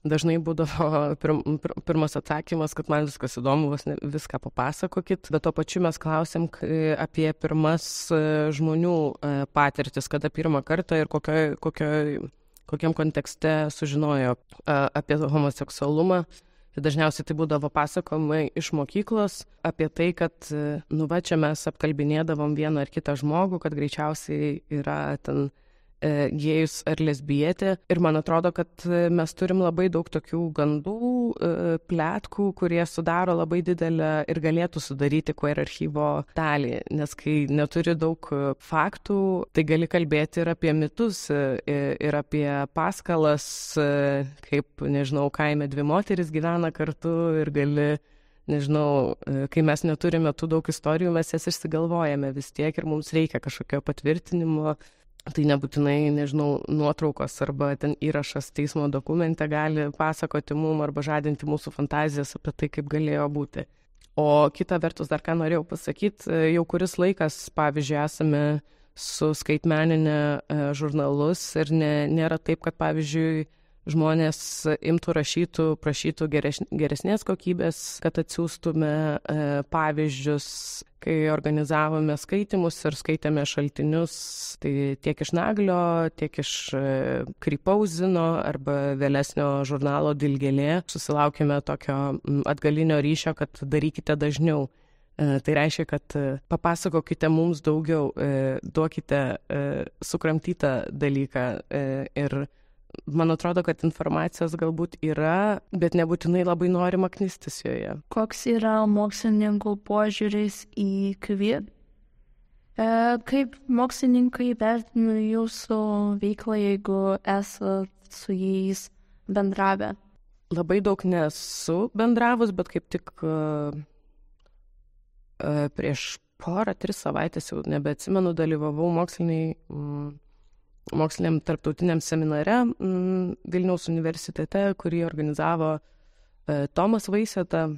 Dažnai būdavo pirm, pir, pirmas atsakymas, kad man viskas įdomu, vos ne, viską papasakokit, bet to pačiu mes klausėm apie pirmas e, žmonių e, patirtis, kada pirmą kartą ir kokio, kokio, kokiam kontekste sužinojo apie homoseksualumą. Tai dažniausiai tai būdavo pasakojimai iš mokyklos apie tai, kad, e, nu va, čia mes apkalbinėdavom vieną ar kitą žmogų, kad greičiausiai yra ten E, gėjus ar lesbietė. Ir man atrodo, kad e, mes turim labai daug tokių gandų, e, plėtkų, kurie sudaro labai didelę ir galėtų sudaryti queer archyvo dalį. Nes kai neturi daug faktų, tai gali kalbėti ir apie mitus, ir apie paskalas, kaip, nežinau, kaime dvi moteris gyvena kartu ir gali nežinau, kai mes neturime tų daug istorijų, mes jas išsigalvojame vis tiek ir mums reikia kažkokio patvirtinimo, Tai nebūtinai, nežinau, nuotraukos arba ten įrašas teismo dokumente gali pasakoti mum arba žadinti mūsų fantazijas apie tai, kaip galėjo būti. O kita vertus, dar ką norėjau pasakyti, jau kuris laikas, pavyzdžiui, esame su skaitmeninė e, žurnalus ir ne, nėra taip, kad, pavyzdžiui, žmonės imtų rašytų, prašytų geresnės kokybės, kad atsiųstume e, pavyzdžius, kai organizavome skaitimus ir skaitėme šaltinius, tai tiek iš Naglio, tiek iš e, Krypauzino arba vėlesnio žurnalo Dilgelė susilaukėme tokio atgalinio ryšio, kad darykite dažniau. E, tai reiškia, kad papasakokite mums daugiau, duokite sukramtytą dalyką ir man atrodo, kad informacijos galbūt yra, bet nebūtinai labai norima knistis joje. Koks yra mokslininkų požiūris į kvir? E, kaip mokslininkai vertina jūsų veiklą, jeigu esate su jais bendravę? Labai daug nesu bendravus, bet kaip tik uh, uh, prieš porą, tris savaitės jau nebeatsimenu, dalyvavau moksliniai um, moksliniam tarptautiniam seminare mm, Vilniaus universitete, kurį organizavo e, Tomas Vaiseta.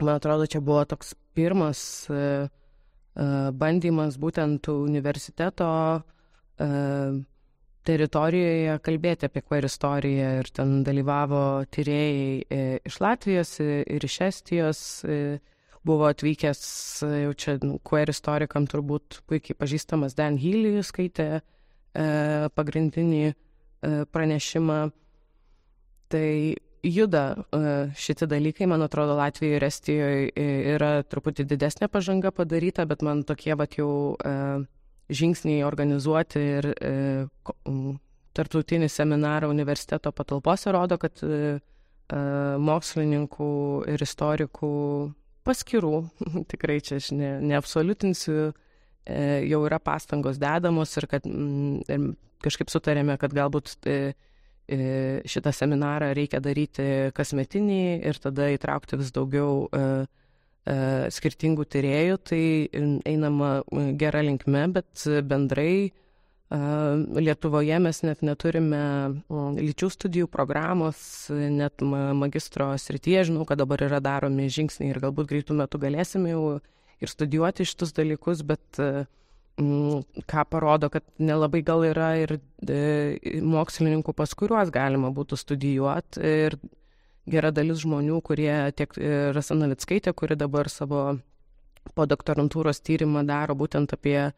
Man atrodo, čia buvo toks pirmas e, e, bandymas būtent universiteto teritorijoje kalbėti apie queer istoriją ir ten dalyvavo tyrėjai iš Latvijos ir iš Estijos. Buvo atvykęs jau čia nu, queer istorikam turbūt puikiai pažįstamas Dan Healy, skaitė E, pagrindinį e, pranešimą. Tai juda e, šitie dalykai, man atrodo, Latvijoje ir Estijoje yra truputį didesnė pažanga padaryta, bet man tokie vat jau žingsniai organizuoti ir tarptautinį seminarą universiteto patalpose rodo, kad mokslininkų ir istorikų paskirų, tikrai čia aš ne, neabsoliutinsiu, E, jau yra pastangos dedamos ir kad mm, ir kažkaip sutarėme, kad galbūt e, e, šitą seminarą reikia daryti kasmetinį ir tada įtraukti vis daugiau skirtingų tyriejų, tai einama gera linkme, bet bendrai Lietuvoje mes net neturime lyčių studijų programos, net magistro srityje, žinau, kad dabar yra daromi žingsniai ir galbūt greitų metų galėsime jau ir studijuoti šitus dalykus, bet mm, ką parodo, kad nelabai gal yra ir e, mokslininkų, pas kuriuos galima būtų studijuoti. Ir gera dalis žmonių, kurie tiek e, Rasanavitskaitė, kuri dabar savo po doktorantūros tyrimą daro būtent apie e,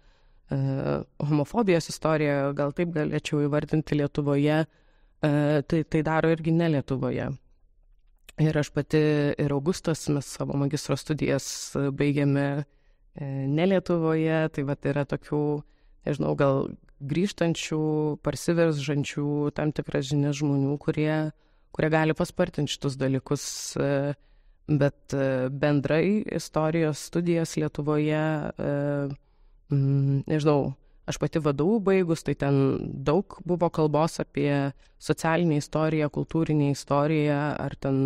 homofobijos istoriją, gal taip galėčiau įvardinti Lietuvoje, e, tai, tai daro irgi ne Lietuvoje. Ir aš pati ir Augustas, mes savo magistro studijas baigėme e, ne Lietuvoje, tai va yra tokių, nežinau, gal grįžtančių, parsiveržančių tam tikras žinias žmonių, kurie, kurie gali paspartinti šitus dalykus. E, bet e, bendrai istorijos studijas Lietuvoje, nežinau, aš pati vadovų baigus, tai ten daug buvo kalbos apie socialinę istoriją, kultūrinę istoriją, ar ten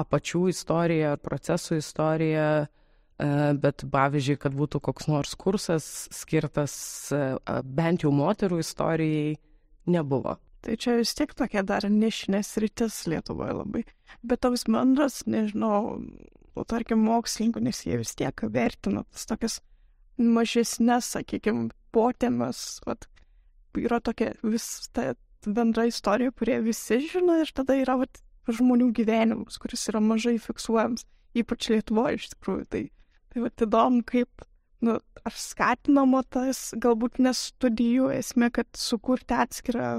apačių istoriją, procesų istoriją, e, bet pavyzdžiui, kad būtų koks nors kursas skirtas e, bent jau moterų istorijai, nebuvo. Tai čia vis tiek tokia dar nišinės rytis Lietuvoje labai. Bet toks bendras, nežinau, o tarkim mokslininkų, nes jie vis tiek vertina tas tokias mažesnės, sakykime, potėmes. Vat, yra tokia vis ta bendra istorija, kurie visi žino ir tada yra vat, žmonių gyvenimus, kuris yra mažai fiksuojamas, ypač Lietuvoje iš tikrųjų. Tai, tai va, įdomu, kaip, nu, ar skatinama tas, galbūt nes studijų esmė, kad sukurti atskirą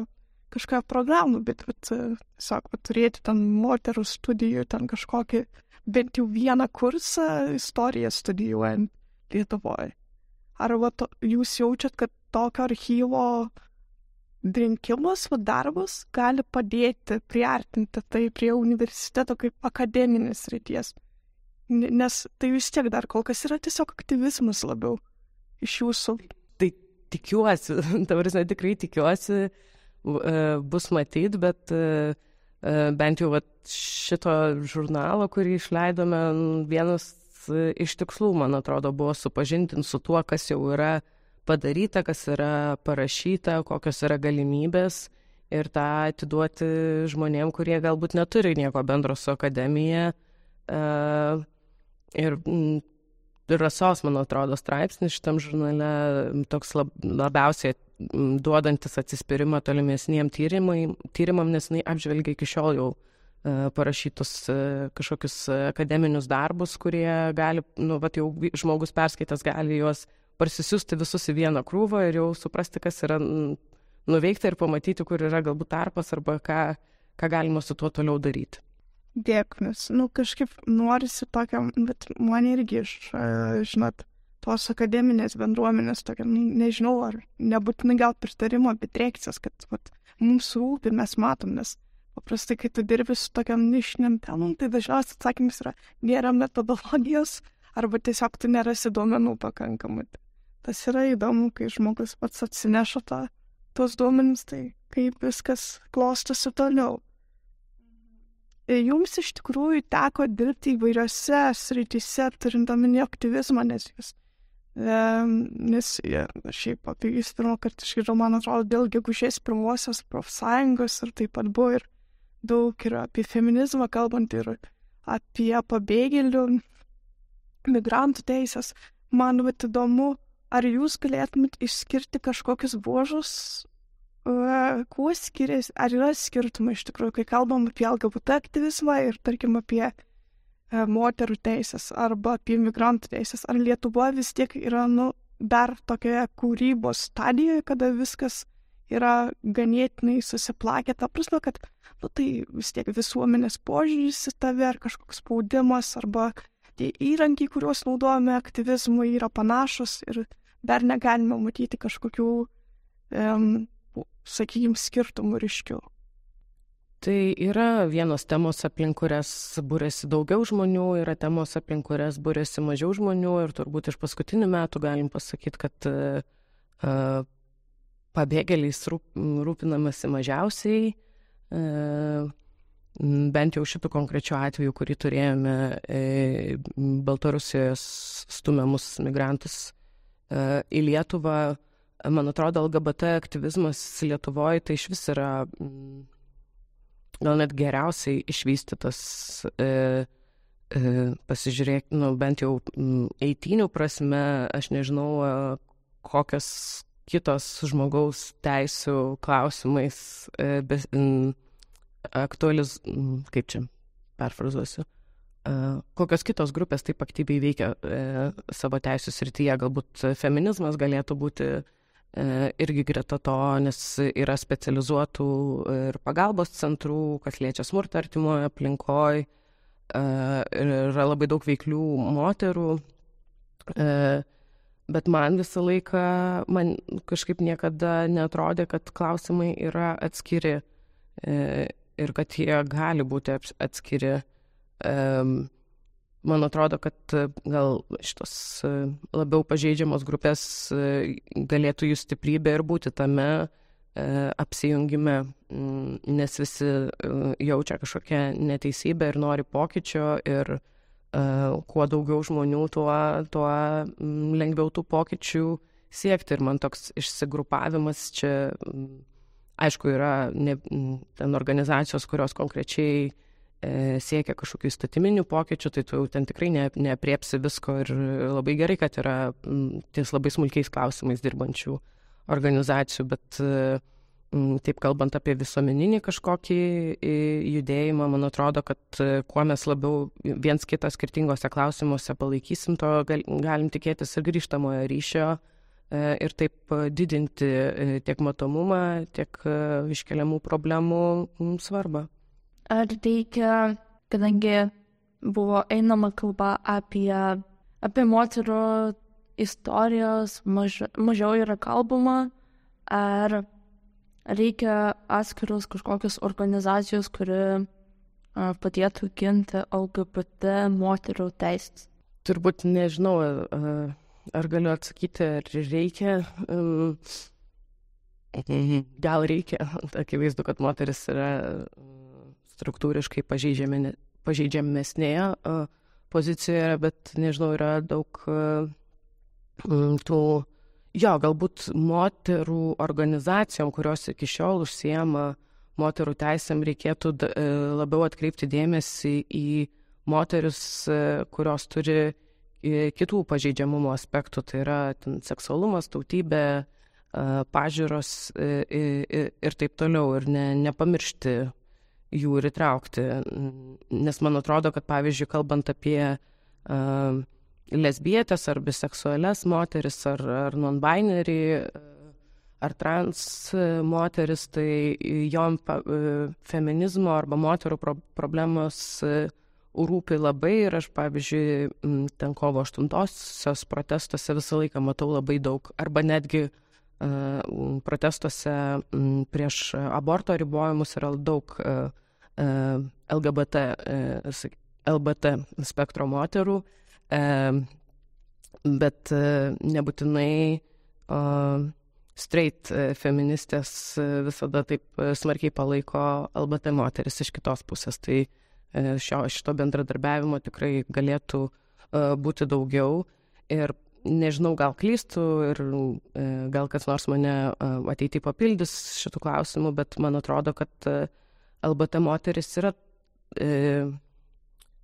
kažką programų, bet, bet tiesiog, turėti ten moterų studijų, ten kažkokį, bent jau vieną kursą istoriją studijuojant Lietuvoje. Ar va, to, jūs jaučiat, kad tokio archyvo rinkimas, va, darbas gali padėti priartinti tai prie universiteto kaip akademinės ryties. Nes tai vis tiek dar kol kas yra tiesiog aktyvizmas labiau iš jūsų. Tai tikiuosi, dabar žinai, tikrai tikiuosi, e, bus matyti, bet e, e, bent jau vat, šito žurnalo, kurį išleidome, vienas iš tikslų, man atrodo, buvo supažintinti su tuo, kas jau yra uh, padaryta, kas yra parašyta, kokios yra galimybės ir tą atiduoti žmonėm, kurie galbūt neturi nieko bendro su akademija. Uh, ir mm, rasos, man atrodo, straipsnis šitam žurnale toks lab, labiausiai mm, duodantis atsispyrimą tolimesniem tyrimam, nes jinai apžvelgia iki šiol jau uh, parašytus uh, kažkokius akademinius darbus, kurie gali, nu, va, jau žmogus perskaitęs gali juos parsisiųsti visus į vieną krūvą ir jau suprasti, kas yra nuveikta ir pamatyti, kur yra galbūt tarpas arba ką, ką galima su tuo toliau daryti. Dėkui, nes, nu, kažkaip norisi tokiam, bet man irgi iš, žinot, tos akademinės bendruomenės, tokia, nežinau, ar nebūtinai gal pritarimo, bet reakcijas, kad vat, mums rūpi, mes matom, nes paprastai, kai tu dirbi su tokiam nišiniam temam, tai dažniausiai atsakymas yra, nėra metodologijos, arba tiesiog tu nerasi duomenų pakankamai tas yra įdomu, kai žmogus pats atsineša tą, tuos duomenis, tai kaip viskas klostosi toliau. Ir jums iš tikrųjų teko dirbti įvairiose srityse, turint omeny aktyvizmą, nes jūs, e, nes ja, šiaip apie jūs pirmą kartą išgirdau, man atrodo, dėl gegužės pirmosios profsąjungos ir taip pat buvo ir daug ir apie feminizmą kalbant ir apie pabėgėlių, migrantų teisės. Man vat įdomu, Ar jūs galėtumėt išskirti kažkokius bruožus, uh, kuo skiriasi, ar yra skirtumai? Iš tikrųjų, kai kalbam apie LGBT aktyvizmą ir, tarkim, apie uh, moterų teisės arba apie migrantų teisės, ar Lietuva vis tiek yra, nu, dar tokioje kūrybos stadijoje, kada viskas yra ganėtinai susiplakę, ta prasme, kad, nu, tai vis tiek visuomenės požiūris į tave ar kažkoks spaudimas arba tie įrankiai, kuriuos naudojame aktyvizmui, yra panašus ir dar negalime matyti kažkokių, um, sakykime, skirtumų ryškių. Tai yra vienos temos, aplink kurias būrėsi daugiau žmonių, yra temos, aplink kurias būrėsi mažiau žmonių ir turbūt iš paskutinių metų galim pasakyti, kad uh, pabėgėliais rūp, rūpinamasi mažiausiai. Uh, bent jau šitų konkrečių atvejų, kurį turėjome e, Baltarusijos stumiamus migrantus į Lietuvą, man atrodo, LGBT aktyvizmas Lietuvoje tai iš vis yra mm, gal net geriausiai išvystytas, e, e, pasižiūrėk, nu, bent jau mm, eitinių prasme, aš nežinau, e, kokios kitos žmogaus teisų klausimais e, be, m, aktualiz, kaip čia, perfrazuosiu, kokios kitos grupės taip aktyviai veikia e, savo teisų srityje. Galbūt feminizmas galėtų būti e, irgi greta to, nes yra specializuotų ir pagalbos centrų, kas liečia smurtą artimoje aplinkoje, yra labai daug veiklių moterų. E, bet man visą laiką, man kažkaip niekada netrodė, kad klausimai yra atskiri ir kad jie gali būti atskiri Man atrodo, kad e, gal šitos e, labiau pažeidžiamos grupės e, galėtų jų stiprybę ir būti tame apsijungime, nes visi jaučia kažkokią neteisybę ir nori pokyčio ir kuo daugiau žmonių, tuo, tuo lengviau tų pokyčių siekti. Ir man toks išsigrupavimas čia, aišku, yra ne, ten organizacijos, kurios konkrečiai siekia kažkokių įstatyminių pokyčių, tai tu jau ten tikrai ne, neapriepsi visko ir labai gerai, kad yra ties labai smulkiais klausimais dirbančių organizacijų, bet e, taip kalbant apie visuomeninį kažkokį judėjimą, man atrodo, kad kuo mes labiau viens kitą skirtingose klausimuose palaikysim, to galim tikėtis ir grįžtamojo ryšio ir taip didinti tiek matomumą, tiek iškeliamų problemų svarbą. Ar reikia, kadangi buvo einama kalba apie, apie moterų istorijos, maž, mažiau yra kalbama, ar reikia atskiros kažkokios organizacijos, kuri padėtų ginti LGBT moterų teisės? Turbūt nežinau, ar galiu atsakyti, ar reikia. Gal reikia. Akivaizdu, kad moteris yra struktūriškai pažeidžiamesnėje pozicijoje, bet nežinau, yra daug tų Jo, galbūt moterų organizacijom, kurios iki šiol užsiema moterų teisėm, reikėtų e, labiau atkreipti dėmesį į moteris, e, kurios turi e, kitų pažeidžiamumo aspektų, tai yra ten, seksualumas, tautybė, pažiūros ir taip toliau, ir ne, nepamiršti jų ir įtraukti. Nes man atrodo, kad pavyzdžiui, kalbant apie uh, lesbietės ar biseksualias moteris ar, ar non-binary ar trans moteris, tai jom feminizmo arba moterų pro problemos rūpi labai ir aš, pavyzdžiui, ten kovo 8-osios protestuose visą laiką matau labai daug, arba netgi protestuose prieš aborto ribojimus yra daug uh, LGBT, uh, LBT spektro moterų, uh, bet e, nebūtinai straight e, feministės e, visada taip smarkiai palaiko LBT moteris iš kitos pusės. Tai šio, šito bendradarbiavimo tikrai galėtų būti daugiau. Ir nežinau, gal klystų ir gal kas nors mane ateityje papildys šitų klausimų, bet man atrodo, kad LBT moteris yra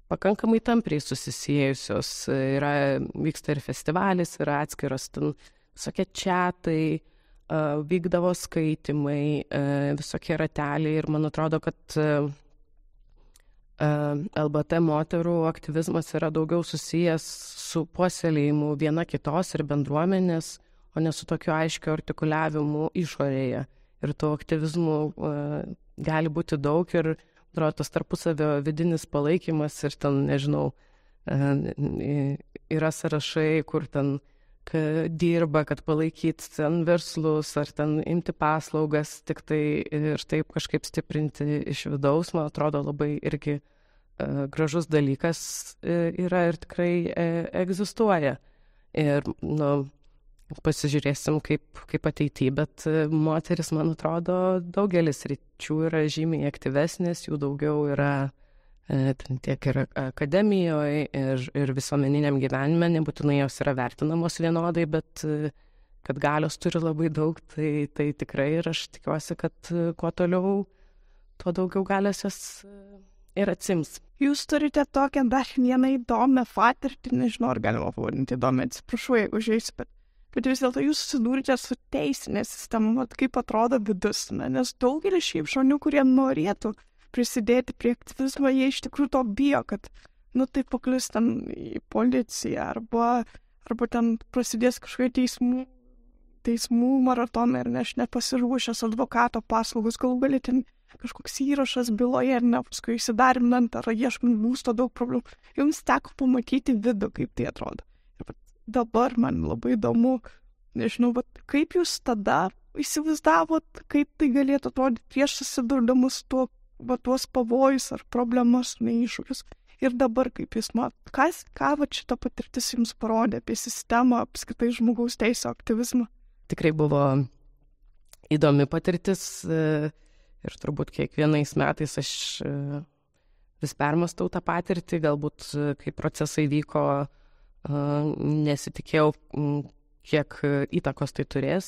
pakankamai tampriai susisiejusios. Yra, vyksta ir festivalis, yra atskiros ten visokie čiatai, vykdavo skaitimai, visokie rateliai ir man atrodo, kad LBT moterų aktyvizmas yra daugiau susijęs su puoselėjimu viena kitos ir bendruomenės, o ne su tokiu aiškiu artikuliavimu išorėje. Ir tų aktyvizmų gali būti daug ir atrodo, tas tarpusavio vidinis palaikymas ir ten, nežinau, e, yra sąrašai, kur ten dirba, kad palaikyt ten verslus ar ten imti paslaugas, tik tai ir taip kažkaip stiprinti iš vidaus, man atrodo labai irgi e, gražus dalykas e, yra ir tikrai egzistuoja. Ir, nu, pasižiūrėsim, kaip, kaip ateityje, bet e, moteris, man atrodo, daugelis ryčių yra žymiai aktyvesnės, jų daugiau yra e, tiek ir akademijoje, ir, ir visuomeniniam gyvenime, nebūtinai jos yra vertinamos vienodai, bet e, kad galios turi labai daug, tai, tai tikrai ir aš tikiuosi, kad kuo toliau, tuo daugiau galios jas ir atsims. Jūs turite tokią dar vieną įdomią patirtį, nežinau, ar galima pavadinti įdomią, atsiprašau, jeigu žiūrėsiu, bet bet vis dėlto jūs susidūrite su teisinė sistema, mat, kaip atrodo vidus, na, nes daugelis šiaip žmonių, kurie norėtų prisidėti prie aktyvizmo, jie iš tikrųjų to bijo, kad, nu, tai paklius ten į policiją arba, arba ten prasidės kažkokie teismų, teismų maratonai ir ne aš nepasiruošęs advokato paslaugos, galų gali ten kažkoks įrašas byloje ir ne paskui įsidarbinant ar ieškant būsto daug problemų. Jums teko pamatyti vidų, kaip tai atrodo dabar man labai įdomu, nežinau, bet kaip jūs tada įsivaizdavot, kaip tai galėtų atrodyti prieš susidurdamus tuo, va, tuos pavojus ar problemas, neiššūkius. Ir dabar, kaip jūs matot, kas, ką va šita patirtis jums parodė apie sistemą, apskritai žmogaus teisų aktyvizmą? Tikrai buvo įdomi patirtis e, ir turbūt kiekvienais metais aš e, vis permastau tą patirtį, galbūt e, kai procesai vyko nesitikėjau, kiek įtakos tai turės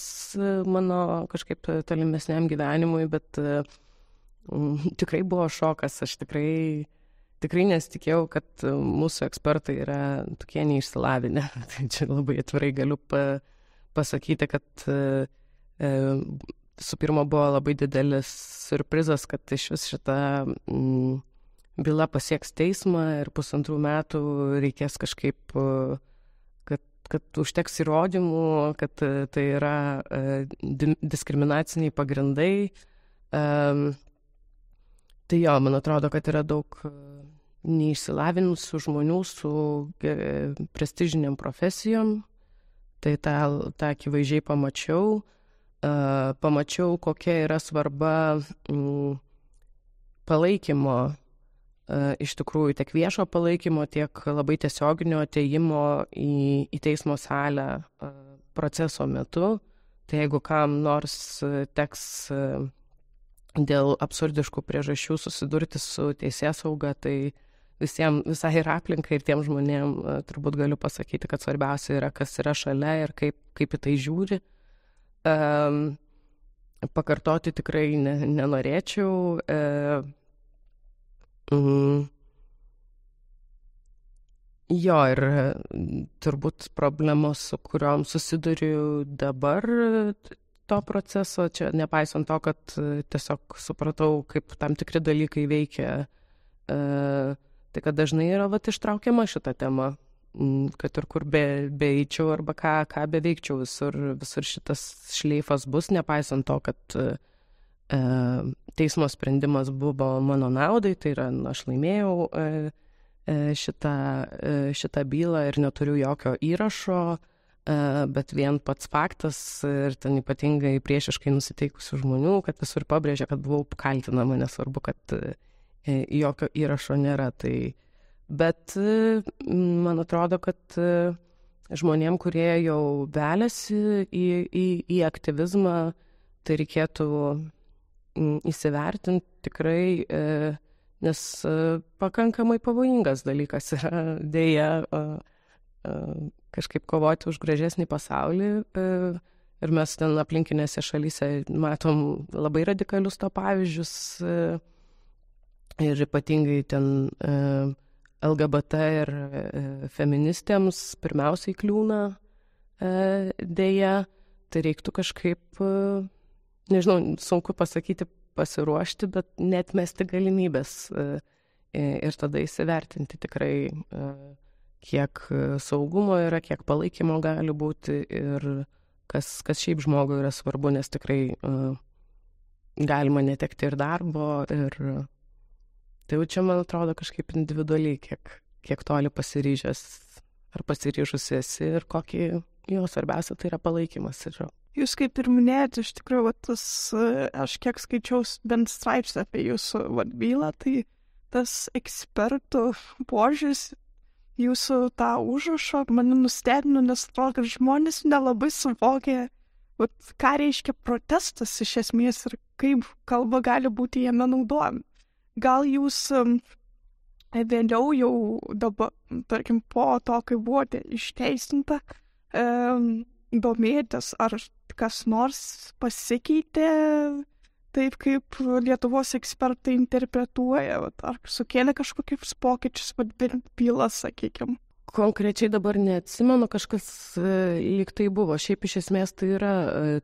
mano kažkaip tolimesniam gyvenimui, bet tikrai buvo šokas, aš tikrai, tikrai nesitikėjau, kad mūsų ekspertai yra tokie neišsilavinę. Tai čia labai atvirai galiu pa, pasakyti, kad visų pirma buvo labai didelis surprizas, kad iš vis šita mm, byla pasieks teismą ir pusantrų metų reikės kažkaip, kad, kad užteks įrodymų, kad tai yra diskriminaciniai pagrindai. Tai jo, man atrodo, kad yra daug neišsilavinusių žmonių su prestižiniam profesijom. Tai tą, tą akivaizdžiai pamačiau. Pamačiau, kokia yra svarba palaikymo, iš tikrųjų tiek viešo palaikymo, tiek labai tiesioginio ateimo į, į teismo salę uh, proceso metu. Tai jeigu kam nors teks dėl absurdiškų priežasčių susidurti su teisės sauga, tai visiems, visai ir aplinkai, ir tiem žmonėm turbūt galiu pasakyti, kad svarbiausia yra, kas yra šalia ir kaip, kaip į tai žiūri. Um, pakartoti tikrai ne, nenorėčiau. Uh, mm, jo, ir turbūt problemos, su kuriuom susiduriu dabar to proceso, čia nepaisant to, kad tiesiog supratau, kaip tam tikri dalykai veikia. Uh, Tai kad dažnai yra vat, ištraukiama šita tema, kad ir kur be, beeičiau arba ką, ką beveikčiau, visur, visur šitas šleifas bus, nepaisant to, kad e, teismo sprendimas buvo mano naudai, tai yra, nu, aš laimėjau e, e, šitą, e, šitą bylą ir neturiu jokio įrašo, e, bet vien pats faktas ir ten ypatingai priešiškai nusiteikusių žmonių, kad visur pabrėžia, kad buvau kaltinama, nesvarbu, kad e, E, jokio įrašo nėra. Tai, bet man atrodo, kad e, žmonėm, kurie jau velėsi į, į, į aktyvizmą, tai reikėtų įsivertinti tikrai, e, nes pakankamai pavojingas dalykas yra dėja kažkaip kovoti už gražesnį pasaulį. Ir mes ten aplinkinėse šalyse matom labai radikalius to pavyzdžius ir ypatingai ten e, LGBT ir e, feministėms pirmiausiai kliūna e, dėja, tai reiktų kažkaip, e, nežinau, sunku pasakyti, pasiruošti, bet net mesti galimybės e, ir tada įsivertinti tikrai, e, kiek saugumo yra, kiek palaikymo gali būti ir kas, kas šiaip žmogui yra svarbu, nes tikrai e, galima netekti ir darbo, ir Tai jau čia, man atrodo, kažkaip individualiai, kiek, kiek toli pasiryžęs ar pasiryžusi esi ir kokį jo svarbiausia tai yra palaikymas. Ir... Jūs kaip ir minėjote, iš tikrųjų, va, tas, aš kiek skaičiau bent straipsnį apie jūsų va, bylą, tai tas ekspertų požiūris, jūsų tą užrašą mane nustebino, nes atrodo, kad žmonės nelabai suvokia, va, ką reiškia protestas iš esmės ir kaip kalba gali būti jame naudojama. Gal jūs vėliau jau dabar, tarkim, po to, kai buvote išteisinta, um, domėtės, ar kas nors pasikeitė taip, kaip Lietuvos ekspertai interpretuoja, ar sukėlė kažkokius pokyčius, bylas, sakykime. Konkrečiai dabar neatsimenu, kažkas e, lyg tai buvo. Šiaip iš esmės tai yra e,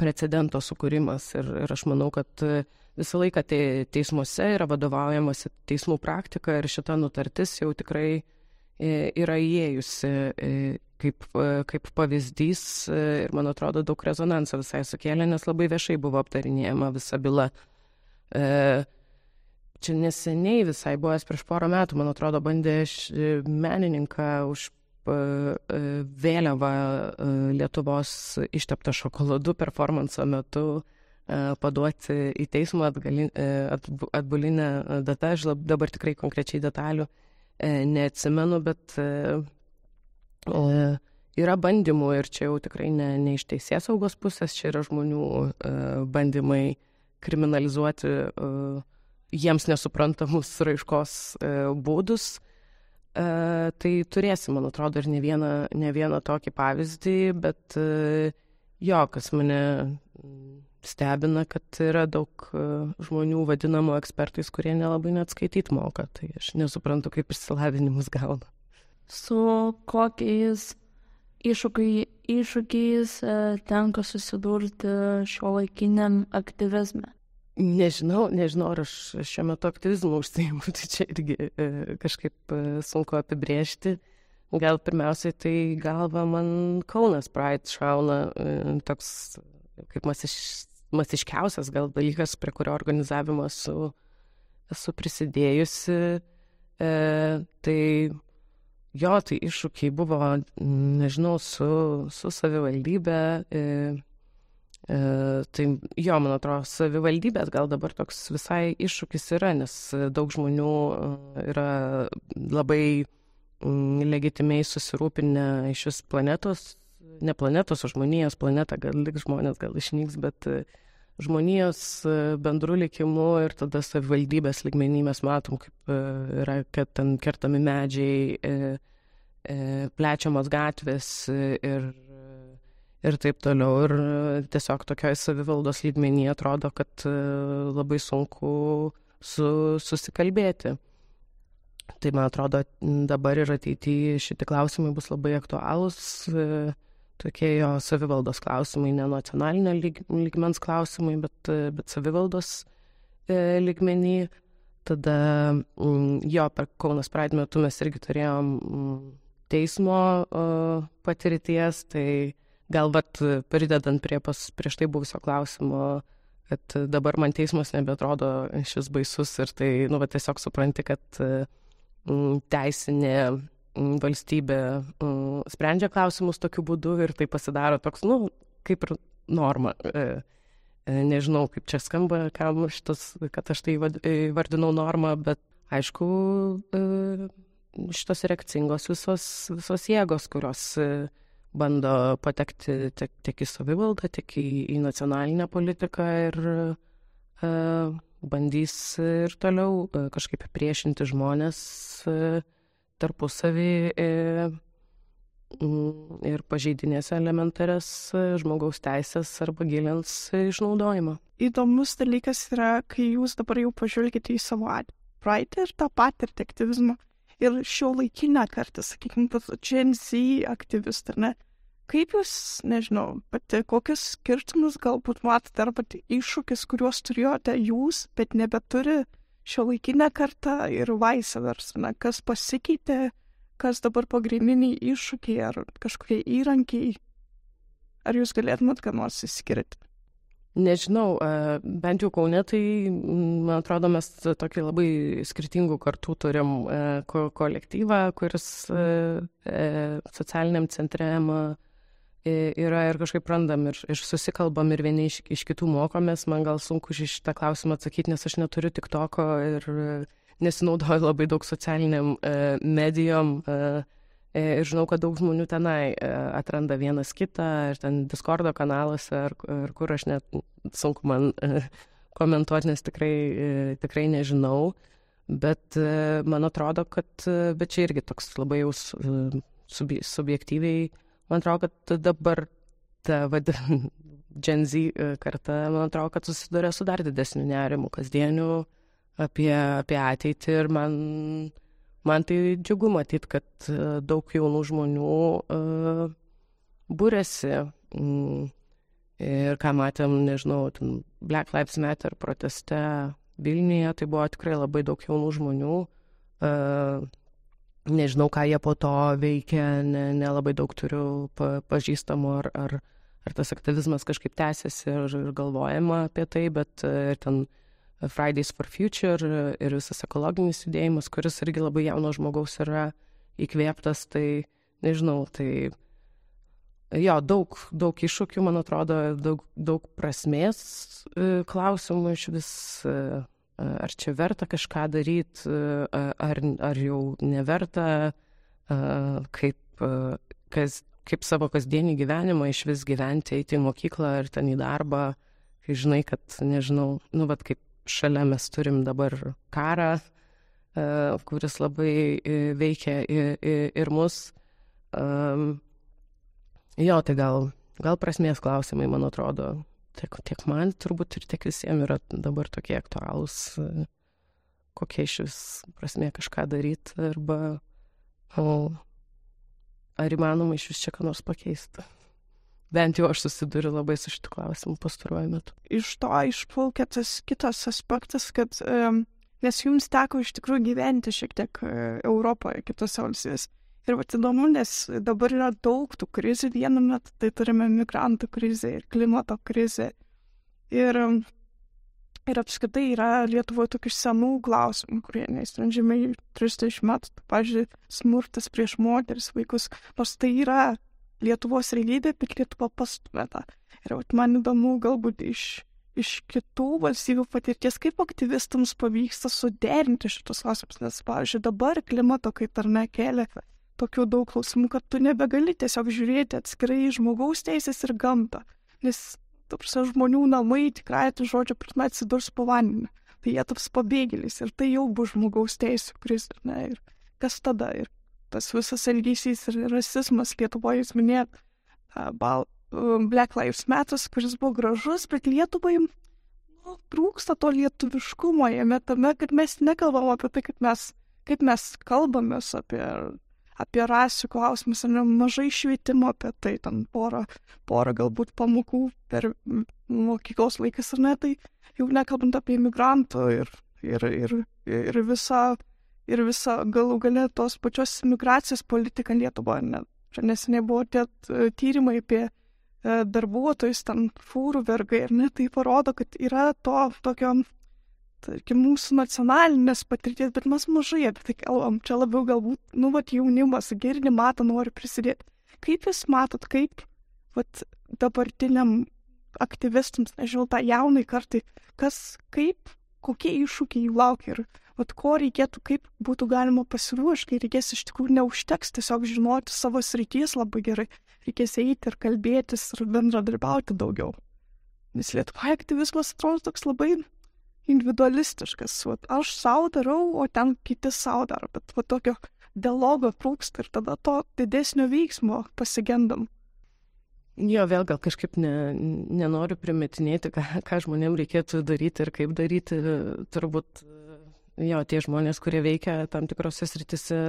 precedento sukūrimas ir, ir aš manau, kad e, visą laiką te, teismuose yra vadovaujamasi teismų praktika ir šita nutartis jau tikrai yra įėjusi kaip, e, kaip pavyzdys ir man atrodo daug rezonanso visai sukėlė, nes labai viešai buvo aptarinėjama visa byla. Čia neseniai visai buvęs prieš porą metų, man atrodo, bandė menininką už vėliavą Lietuvos išteptą šokoladu performanso metu E, paduoti į teismą e, atbulinę datą. Aš dabar tikrai konkrečiai detalių e, neatsimenu, bet yra bandymų ir čia jau tikrai ne, ne iš teisės saugos pusės, čia yra žmonių bandymai kriminalizuoti jiems nesuprantamus raiškos būdus. Tai turėsim, man atrodo, ir ne vieną, ne vieną tokį pavyzdį, bet jo, kas mane stebina, kad yra daug e, žmonių vadinamų ekspertais, kurie nelabai net skaityti moka. Tai aš nesuprantu, kaip išsilavinimus gauna. Su kokiais iššūkiai, iššūkiais e, tenka susidurti šio laikiniam aktyvizme? Nežinau, nežinau, ar aš šiuo metu aktyvizmu užsiimu, tai čia irgi e, kažkaip e, sunku apibriežti. Gal pirmiausiai tai galva man Kaunas Pride šauna e, toks kaip masiš, masiškiausias gal dalykas, prie kurio organizavimo esu, esu prisidėjusi. E, tai jo, tai iššūkiai buvo, nežinau, su, su savivaldybė. E, E, tai jo, man atrodo, savivaldybės gal dabar toks visai iššūkis yra, nes daug žmonių e, yra labai mm, legitimiai susirūpinę iš vis planetos, ne planetos, o žmonijos planeta, gal liks žmonės, gal išnyks, bet e, žmonijos bendrų likimų ir tada savivaldybės ligmenį mes matom, kaip yra, kad ten kertami medžiai, plečiamos gatvės ir ir taip toliau. Ir e, tiesiog tokioj savivaldos lygmenį atrodo, kad e, labai sunku su, susikalbėti. Tai man atrodo, dabar ir ateityje šitie klausimai bus labai aktualūs, e, tokie jo savivaldos klausimai, ne nacionalinio lyg, lygmens klausimai, bet, bet savivaldos lygmenį. Tada jo, per Kaunas Pride metu mes irgi turėjom teismo patirties, tai Gal vat pridedant prie pas, prieš tai buvusio klausimo, kad dabar man teismas nebetrodo šis baisus ir tai, nu, va, tiesiog supranti, kad m, teisinė m, valstybė sprendžia klausimus tokiu būdu ir tai pasidaro toks, nu, kaip ir norma. E, e, nežinau, kaip čia skamba, kam šitas, kad aš tai vardinau normą, bet aišku, e, šitos reakcingos visos, visos jėgos, kurios bando patekti tiek, tiek į savivaldą, tiek į, į nacionalinę politiką ir bandys ir toliau kažkaip priešinti žmonės tarpusavį ir pažeidinės elementarias e, žmogaus teisės arba gilins išnaudojimą. Įdomus dalykas yra, kai jūs dabar jau pažvelgite į savo praeitį ir tą patirtį aktyvizmo ir šio laikinę kartą, sakykime, Gen Z aktyvistai, ne? Kaip jūs, nežinau, pati kokius skirtumus galbūt matote arba iššūkis, kuriuos turėjote jūs, bet nebeturi šio laikinę kartą ir vice versa, ne? Kas pasikeitė, kas dabar pagrindiniai iššūkiai ar kažkokie įrankiai? Ar jūs galėtumėt ką nors įskirti? Nežinau, bent jau Kaune, tai man atrodo, mes tokį labai skirtingų kartų turim ko kolektyvą, kuris socialiniam centre yra ir kažkaip randam ir, ir susikalbam ir vieni iš, iš kitų mokomės. Man gal sunku šitą klausimą atsakyti, nes aš neturiu tik toko ir nesinaudoju labai daug socialiniam medijom. Uh, E, ir žinau, kad daug žmonių tenai e, atranda vienas kitą, ir ten Discordo kanaluose, ar, ar kur aš net sunku man e, komentuoti, nes tikrai, tikrai nežinau. Bet man atrodo, kad, bet čia irgi toks labai jau subjektyviai, man atrodo, kad dabar ta vadin, Gen Z karta, man atrodo, kad susiduria su dar didesniu nerimu kasdieniu apie, apie ateitį ir man man tai džiugu matyti, kad e, daug jaunų žmonių uh, būrėsi. Mm, ir ką matėm, nežinau, Black Lives Matter proteste Vilniuje, tai buvo tikrai labai daug jaunų žmonių. Uh, nežinau, ką jie po to veikia, nelabai ne, ne daug turiu pa, pažįstamų, ar, ar, ar tas aktyvizmas kažkaip tęsiasi ir, ir galvojama apie tai, bet ir ten Fridays for Future ir visas ekologinis judėjimas, kuris irgi labai jauno žmogaus yra įkvėptas, tai nežinau, tai jo, daug, daug iššūkių, man atrodo, daug, daug prasmės e, klausimų iš vis, e, ar čia verta kažką daryti, e, ar, ar jau neverta, kaip, kas, kaip savo kasdienį gyvenimą iš vis gyventi, eiti į mokyklą ar ten į darbą, kai žinai, kad, nežinau, nu, bet kaip šalia mes turim dabar karą, e, kuris labai e, veikia ir mus. Jo, tai gal, gal prasmės klausimai, man atrodo, tiek, tiek man turbūt ir tiek visiems yra dabar tokie aktualūs, e, kokia iš vis prasmė kažką daryti arba o, ar įmanoma iš vis čia ką nors pakeisti. Bent jau aš susiduriu labai su šitu klausimu pastaruoju metu. Iš to išplaukia tas kitas aspektas, kad um, nes jums teko iš tikrųjų gyventi šiek tiek uh, Europoje, kitose valstybėse. Ir va įdomu, nes dabar yra daug tų krizių vienu metu, tai turime migrantų krizę ir klimato krizę. Ir, ir apskritai yra Lietuvoje tokių senų klausimų, kurie neįsprendžiami 30 metų. Pavyzdžiui, smurtas prieš moteris, vaikus, nors tai yra Lietuvos realybė, bet Lietuva pastumėta. Ir vat, man įdomu galbūt iš, iš kitų valstybių patirties, kaip aktyvistams pavyksta suderinti šitus klausimus, nes, pavyzdžiui, dabar klimato kaita ar nekelia tokių daug klausimų, kad tu nebegali tiesiog žiūrėti atskirai žmogaus teisės ir gamtą. Nes, tu prasme, žmonių namai tikrai, tai žodžio prasme, atsidurs po vandeniu. Tai jie taps pabėgėliais ir tai jau bus žmogaus teisų krizė. Ne? Ir kas tada? Ir tas visas elgesys ir rasizmas Lietuvoje, jūs minėjot, uh, Black Lives Matter, kuris buvo gražus, bet Lietuvai nu, trūksta to lietuviškumo jame tame, kad mes nekalbam apie tai, kaip mes, kaip mes kalbamės apie apie rasių klausimus, ar ne mažai švietimo apie tai, ten porą, porą galbūt pamokų per mokyklos laikas ar ne, tai jau nekalbant apie imigrantų ir, ir, ir, ir visą, ir visą galų galę tos pačios imigracijos politiką Lietuvoje. Ne. Čia neseniai buvo tie tyrimai apie e, darbuotojus, ten fūrų vergai, ir ne, tai parodo, kad yra to tokio tarkim, mūsų nacionalinės patirties, bet mes mažai apie tai kalbam. Čia labiau galbūt, nu, vat jaunimas girdi, mato, nori prisidėti. Kaip jūs matot, kaip, vat, dabartiniam aktyvistams, nežinau, tą jaunai kartai, kas, kaip, kokie iššūkiai jų laukia ir, vat, ko reikėtų, kaip būtų galima pasiruošti, kai reikės iš tikrųjų neužteks tiesiog žinoti savo srities labai gerai, reikės eiti ir kalbėtis ir bendradarbiauti daugiau. Nes Lietuvoje aktyvizmas atrodo toks labai individualistiškas. Vat, aš savo darau, o ten kiti savo daro. Bet va, tokio dialogo trūksta ir tada to didesnio veiksmo pasigendam. Jo, vėl gal kažkaip ne, nenoriu primetinėti, ką, ką žmonėms reikėtų daryti ir kaip daryti. Turbūt, jo, tie žmonės, kurie veikia tam tikrose sritise,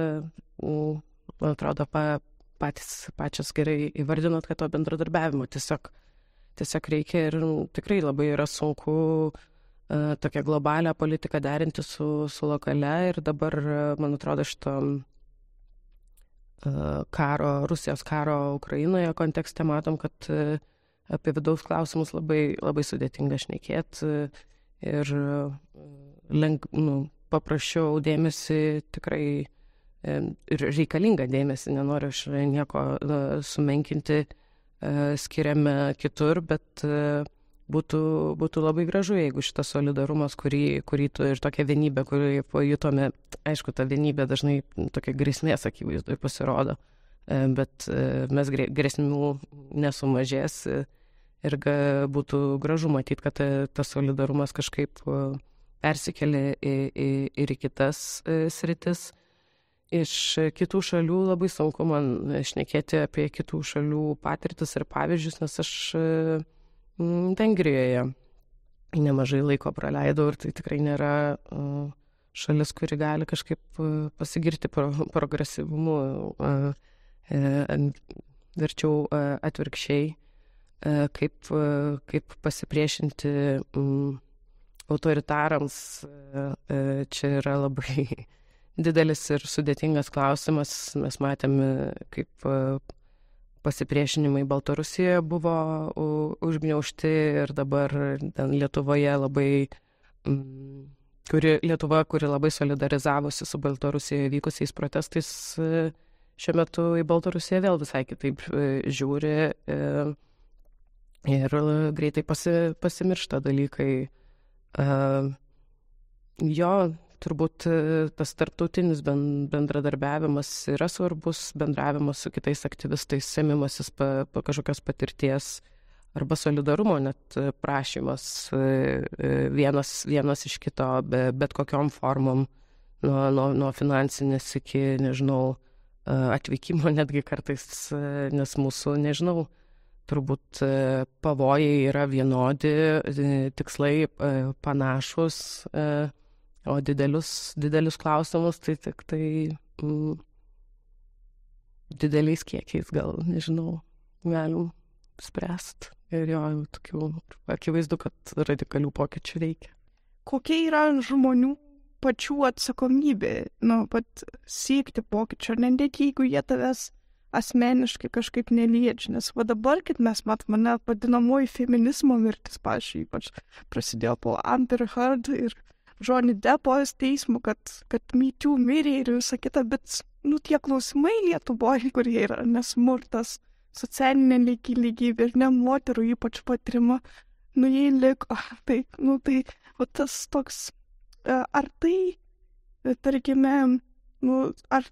man atrodo, pa, patys, pačios gerai įvardinot, kad to bendradarbiavimo tiesiog, tiesiog reikia ir tikrai labai yra sunku uh, tokią globalią politiką derinti su, su lokale ir dabar, e, man atrodo, šito e, karo, Rusijos karo Ukrainoje kontekste matom, kad apie vidaus klausimus labai, labai sudėtinga šnekėti ir leng, nu, paprašiau dėmesį tikrai ir reikalingą dėmesį, nenoriu aš nieko sumenkinti, skiriame kitur, bet būtų, būtų labai gražu, jeigu šitas solidarumas, kurį, kurį ir tokia vienybė, kurį pajutome, aišku, ta vienybė dažnai tokia grėsmės akivaizdoje pasirodo, e, bet e, mes grėsmių nesumažės ir būtų gražu matyti, kad tas solidarumas kažkaip persikėlė ir į kitas e, sritis. Iš kitų šalių labai sunku man šnekėti apie kitų šalių patirtis ir pavyzdžius, nes aš Vengrijoje nemažai laiko praleidau ir tai tikrai nėra šalis, kuri gali kažkaip pasigirti pro, progresyvumu, e, verčiau atvirkščiai, kaip, kaip pasipriešinti mm, autoritarams. Čia yra labai didelis ir sudėtingas klausimas. Mes matėme, kaip pasipriešinimai Baltarusijoje buvo užgniaušti ir dabar Lietuvoje labai, kuri, Lietuva, kuri labai solidarizavosi su Baltarusijoje vykusiais protestais, e, šiuo metu į Baltarusiją vėl visai kitaip e, žiūri e, ir greitai pasi, pasimiršta dalykai. Jo, turbūt e, tas tarptautinis bendradarbiavimas yra svarbus, bendravimas su kitais aktyvistais, semimasis pa, pa kažkokios patirties arba solidarumo net e, prašymas e, vienas, vienas iš kito, be, bet kokiom formom, nuo, nuo, nuo finansinės iki, nežinau, atvykimo netgi kartais, nes mūsų, nežinau, turbūt pavojai yra vienodi, tikslai panašus O didelius, didelius klausimus tai tik tai mm, dideliais kiekiais gal, nežinau, galim spręsti. Ir jo, tokių akivaizdu, kad radikalių pokyčių reikia. Kokia yra žmonių pačių atsakomybė, nu, pat siekti pokyčio, net jeigu jie tavęs asmeniškai kažkaip neliečia. Nes va dabar, kad mes matome, net vadinamoji feminizmo mirtis, pažiūrėjau, ypač prasidėjo po Amber Heard ir Johnny Deppos teismų, kad, kad mytių mirė ir visa kita, bet, nu, tie klausimai Lietuvoje, kurie yra nesmurtas, socialinė lygybė ir ne moterų ypač patirima, nu, jie liko. Tai, nu, tai, o tas toks, e, ar tai, e, tarkime, nu, ar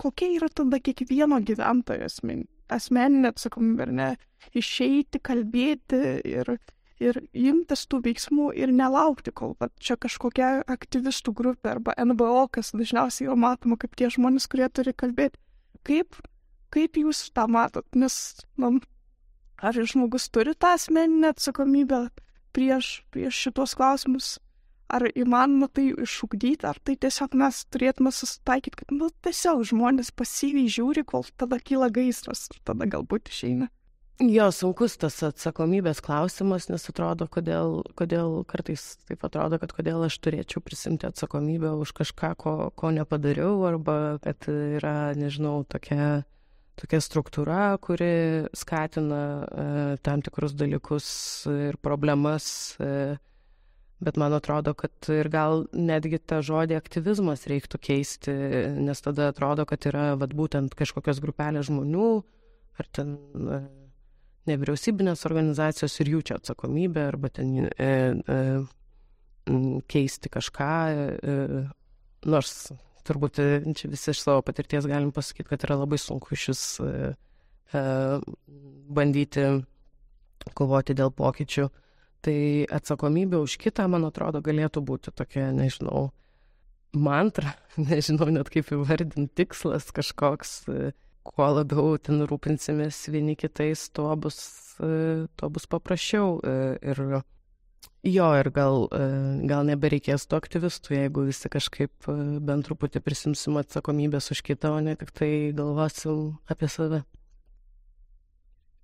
kokia yra tada kiekvieno gyventojo asmen, asmeninė atsakomybė, ar ne, išeiti, kalbėti ir, ir imtis tų veiksmų ir nelaukti, kol va, čia kažkokia aktyvistų grupė arba NBO, kas dažniausiai yra matoma kaip tie žmonės, kurie turi kalbėti. Kaip, kaip jūs tą matot? Nes, na, ar žmogus turi tą asmeninę atsakomybę prieš, prieš šitos klausimus? ar įmanoma tai išugdyti, ar tai tiesiog mes turėtume susitaikyti, kad, nu, tiesiog žmonės pasyviai žiūri, kol tada kyla gaisras ir tada galbūt išeina. Jo, sunkus tas atsakomybės klausimas, nes atrodo, kodėl, kodėl kartais taip atrodo, kad kodėl aš turėčiau prisimti atsakomybę už kažką, ko, ko nepadariau, arba kad yra, nežinau, tokia, tokia struktūra, kuri skatina e, tam tikrus dalykus ir problemas. E, Bet man atrodo, kad ir gal netgi tą žodį aktyvizmas reiktų keisti, nes tada atrodo, kad yra vat, būtent kažkokios grupelės žmonių ar ten e, nevyriausybinės organizacijos ir jų čia atsakomybė, arba ten e, e, keisti kažką, e, nors turbūt e, čia visi iš savo patirties galim pasakyti, kad yra labai sunku šis e, e, bandyti kovoti dėl pokyčių. Tai atsakomybė už kitą, man atrodo, galėtų būti tokia, nežinau, mantra, nežinau net kaip įvardinti, tikslas kažkoks, kuo labiau ten rūpinsimės vieni kitais, tuo bus, tuo bus paprasčiau. Ir jo, ir gal, gal nebereikės tų aktyvistų, jeigu visi kažkaip bent truputį prisimsim atsakomybės už kitą, o ne tik tai galvosim apie save.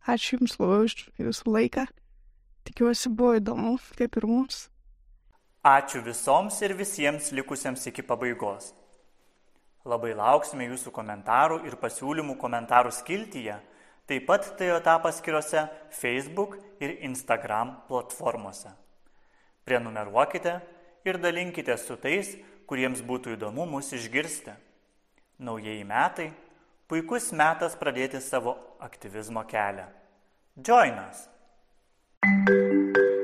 Ačiū Jums labai už Jūsų laiką. Tikiuosi buvo įdomu, kaip ir mums. Ačiū visoms ir visiems likusiems iki pabaigos. Labai lauksime jūsų komentarų ir pasiūlymų komentarų skiltyje, taip pat TOTA paskirose Facebook ir Instagram platformose. Prenumeruokite ir dalinkite su tais, kuriems būtų įdomu mus išgirsti. Naujieji metai - puikus metas pradėti savo aktyvizmo kelią. Join us! Thank you.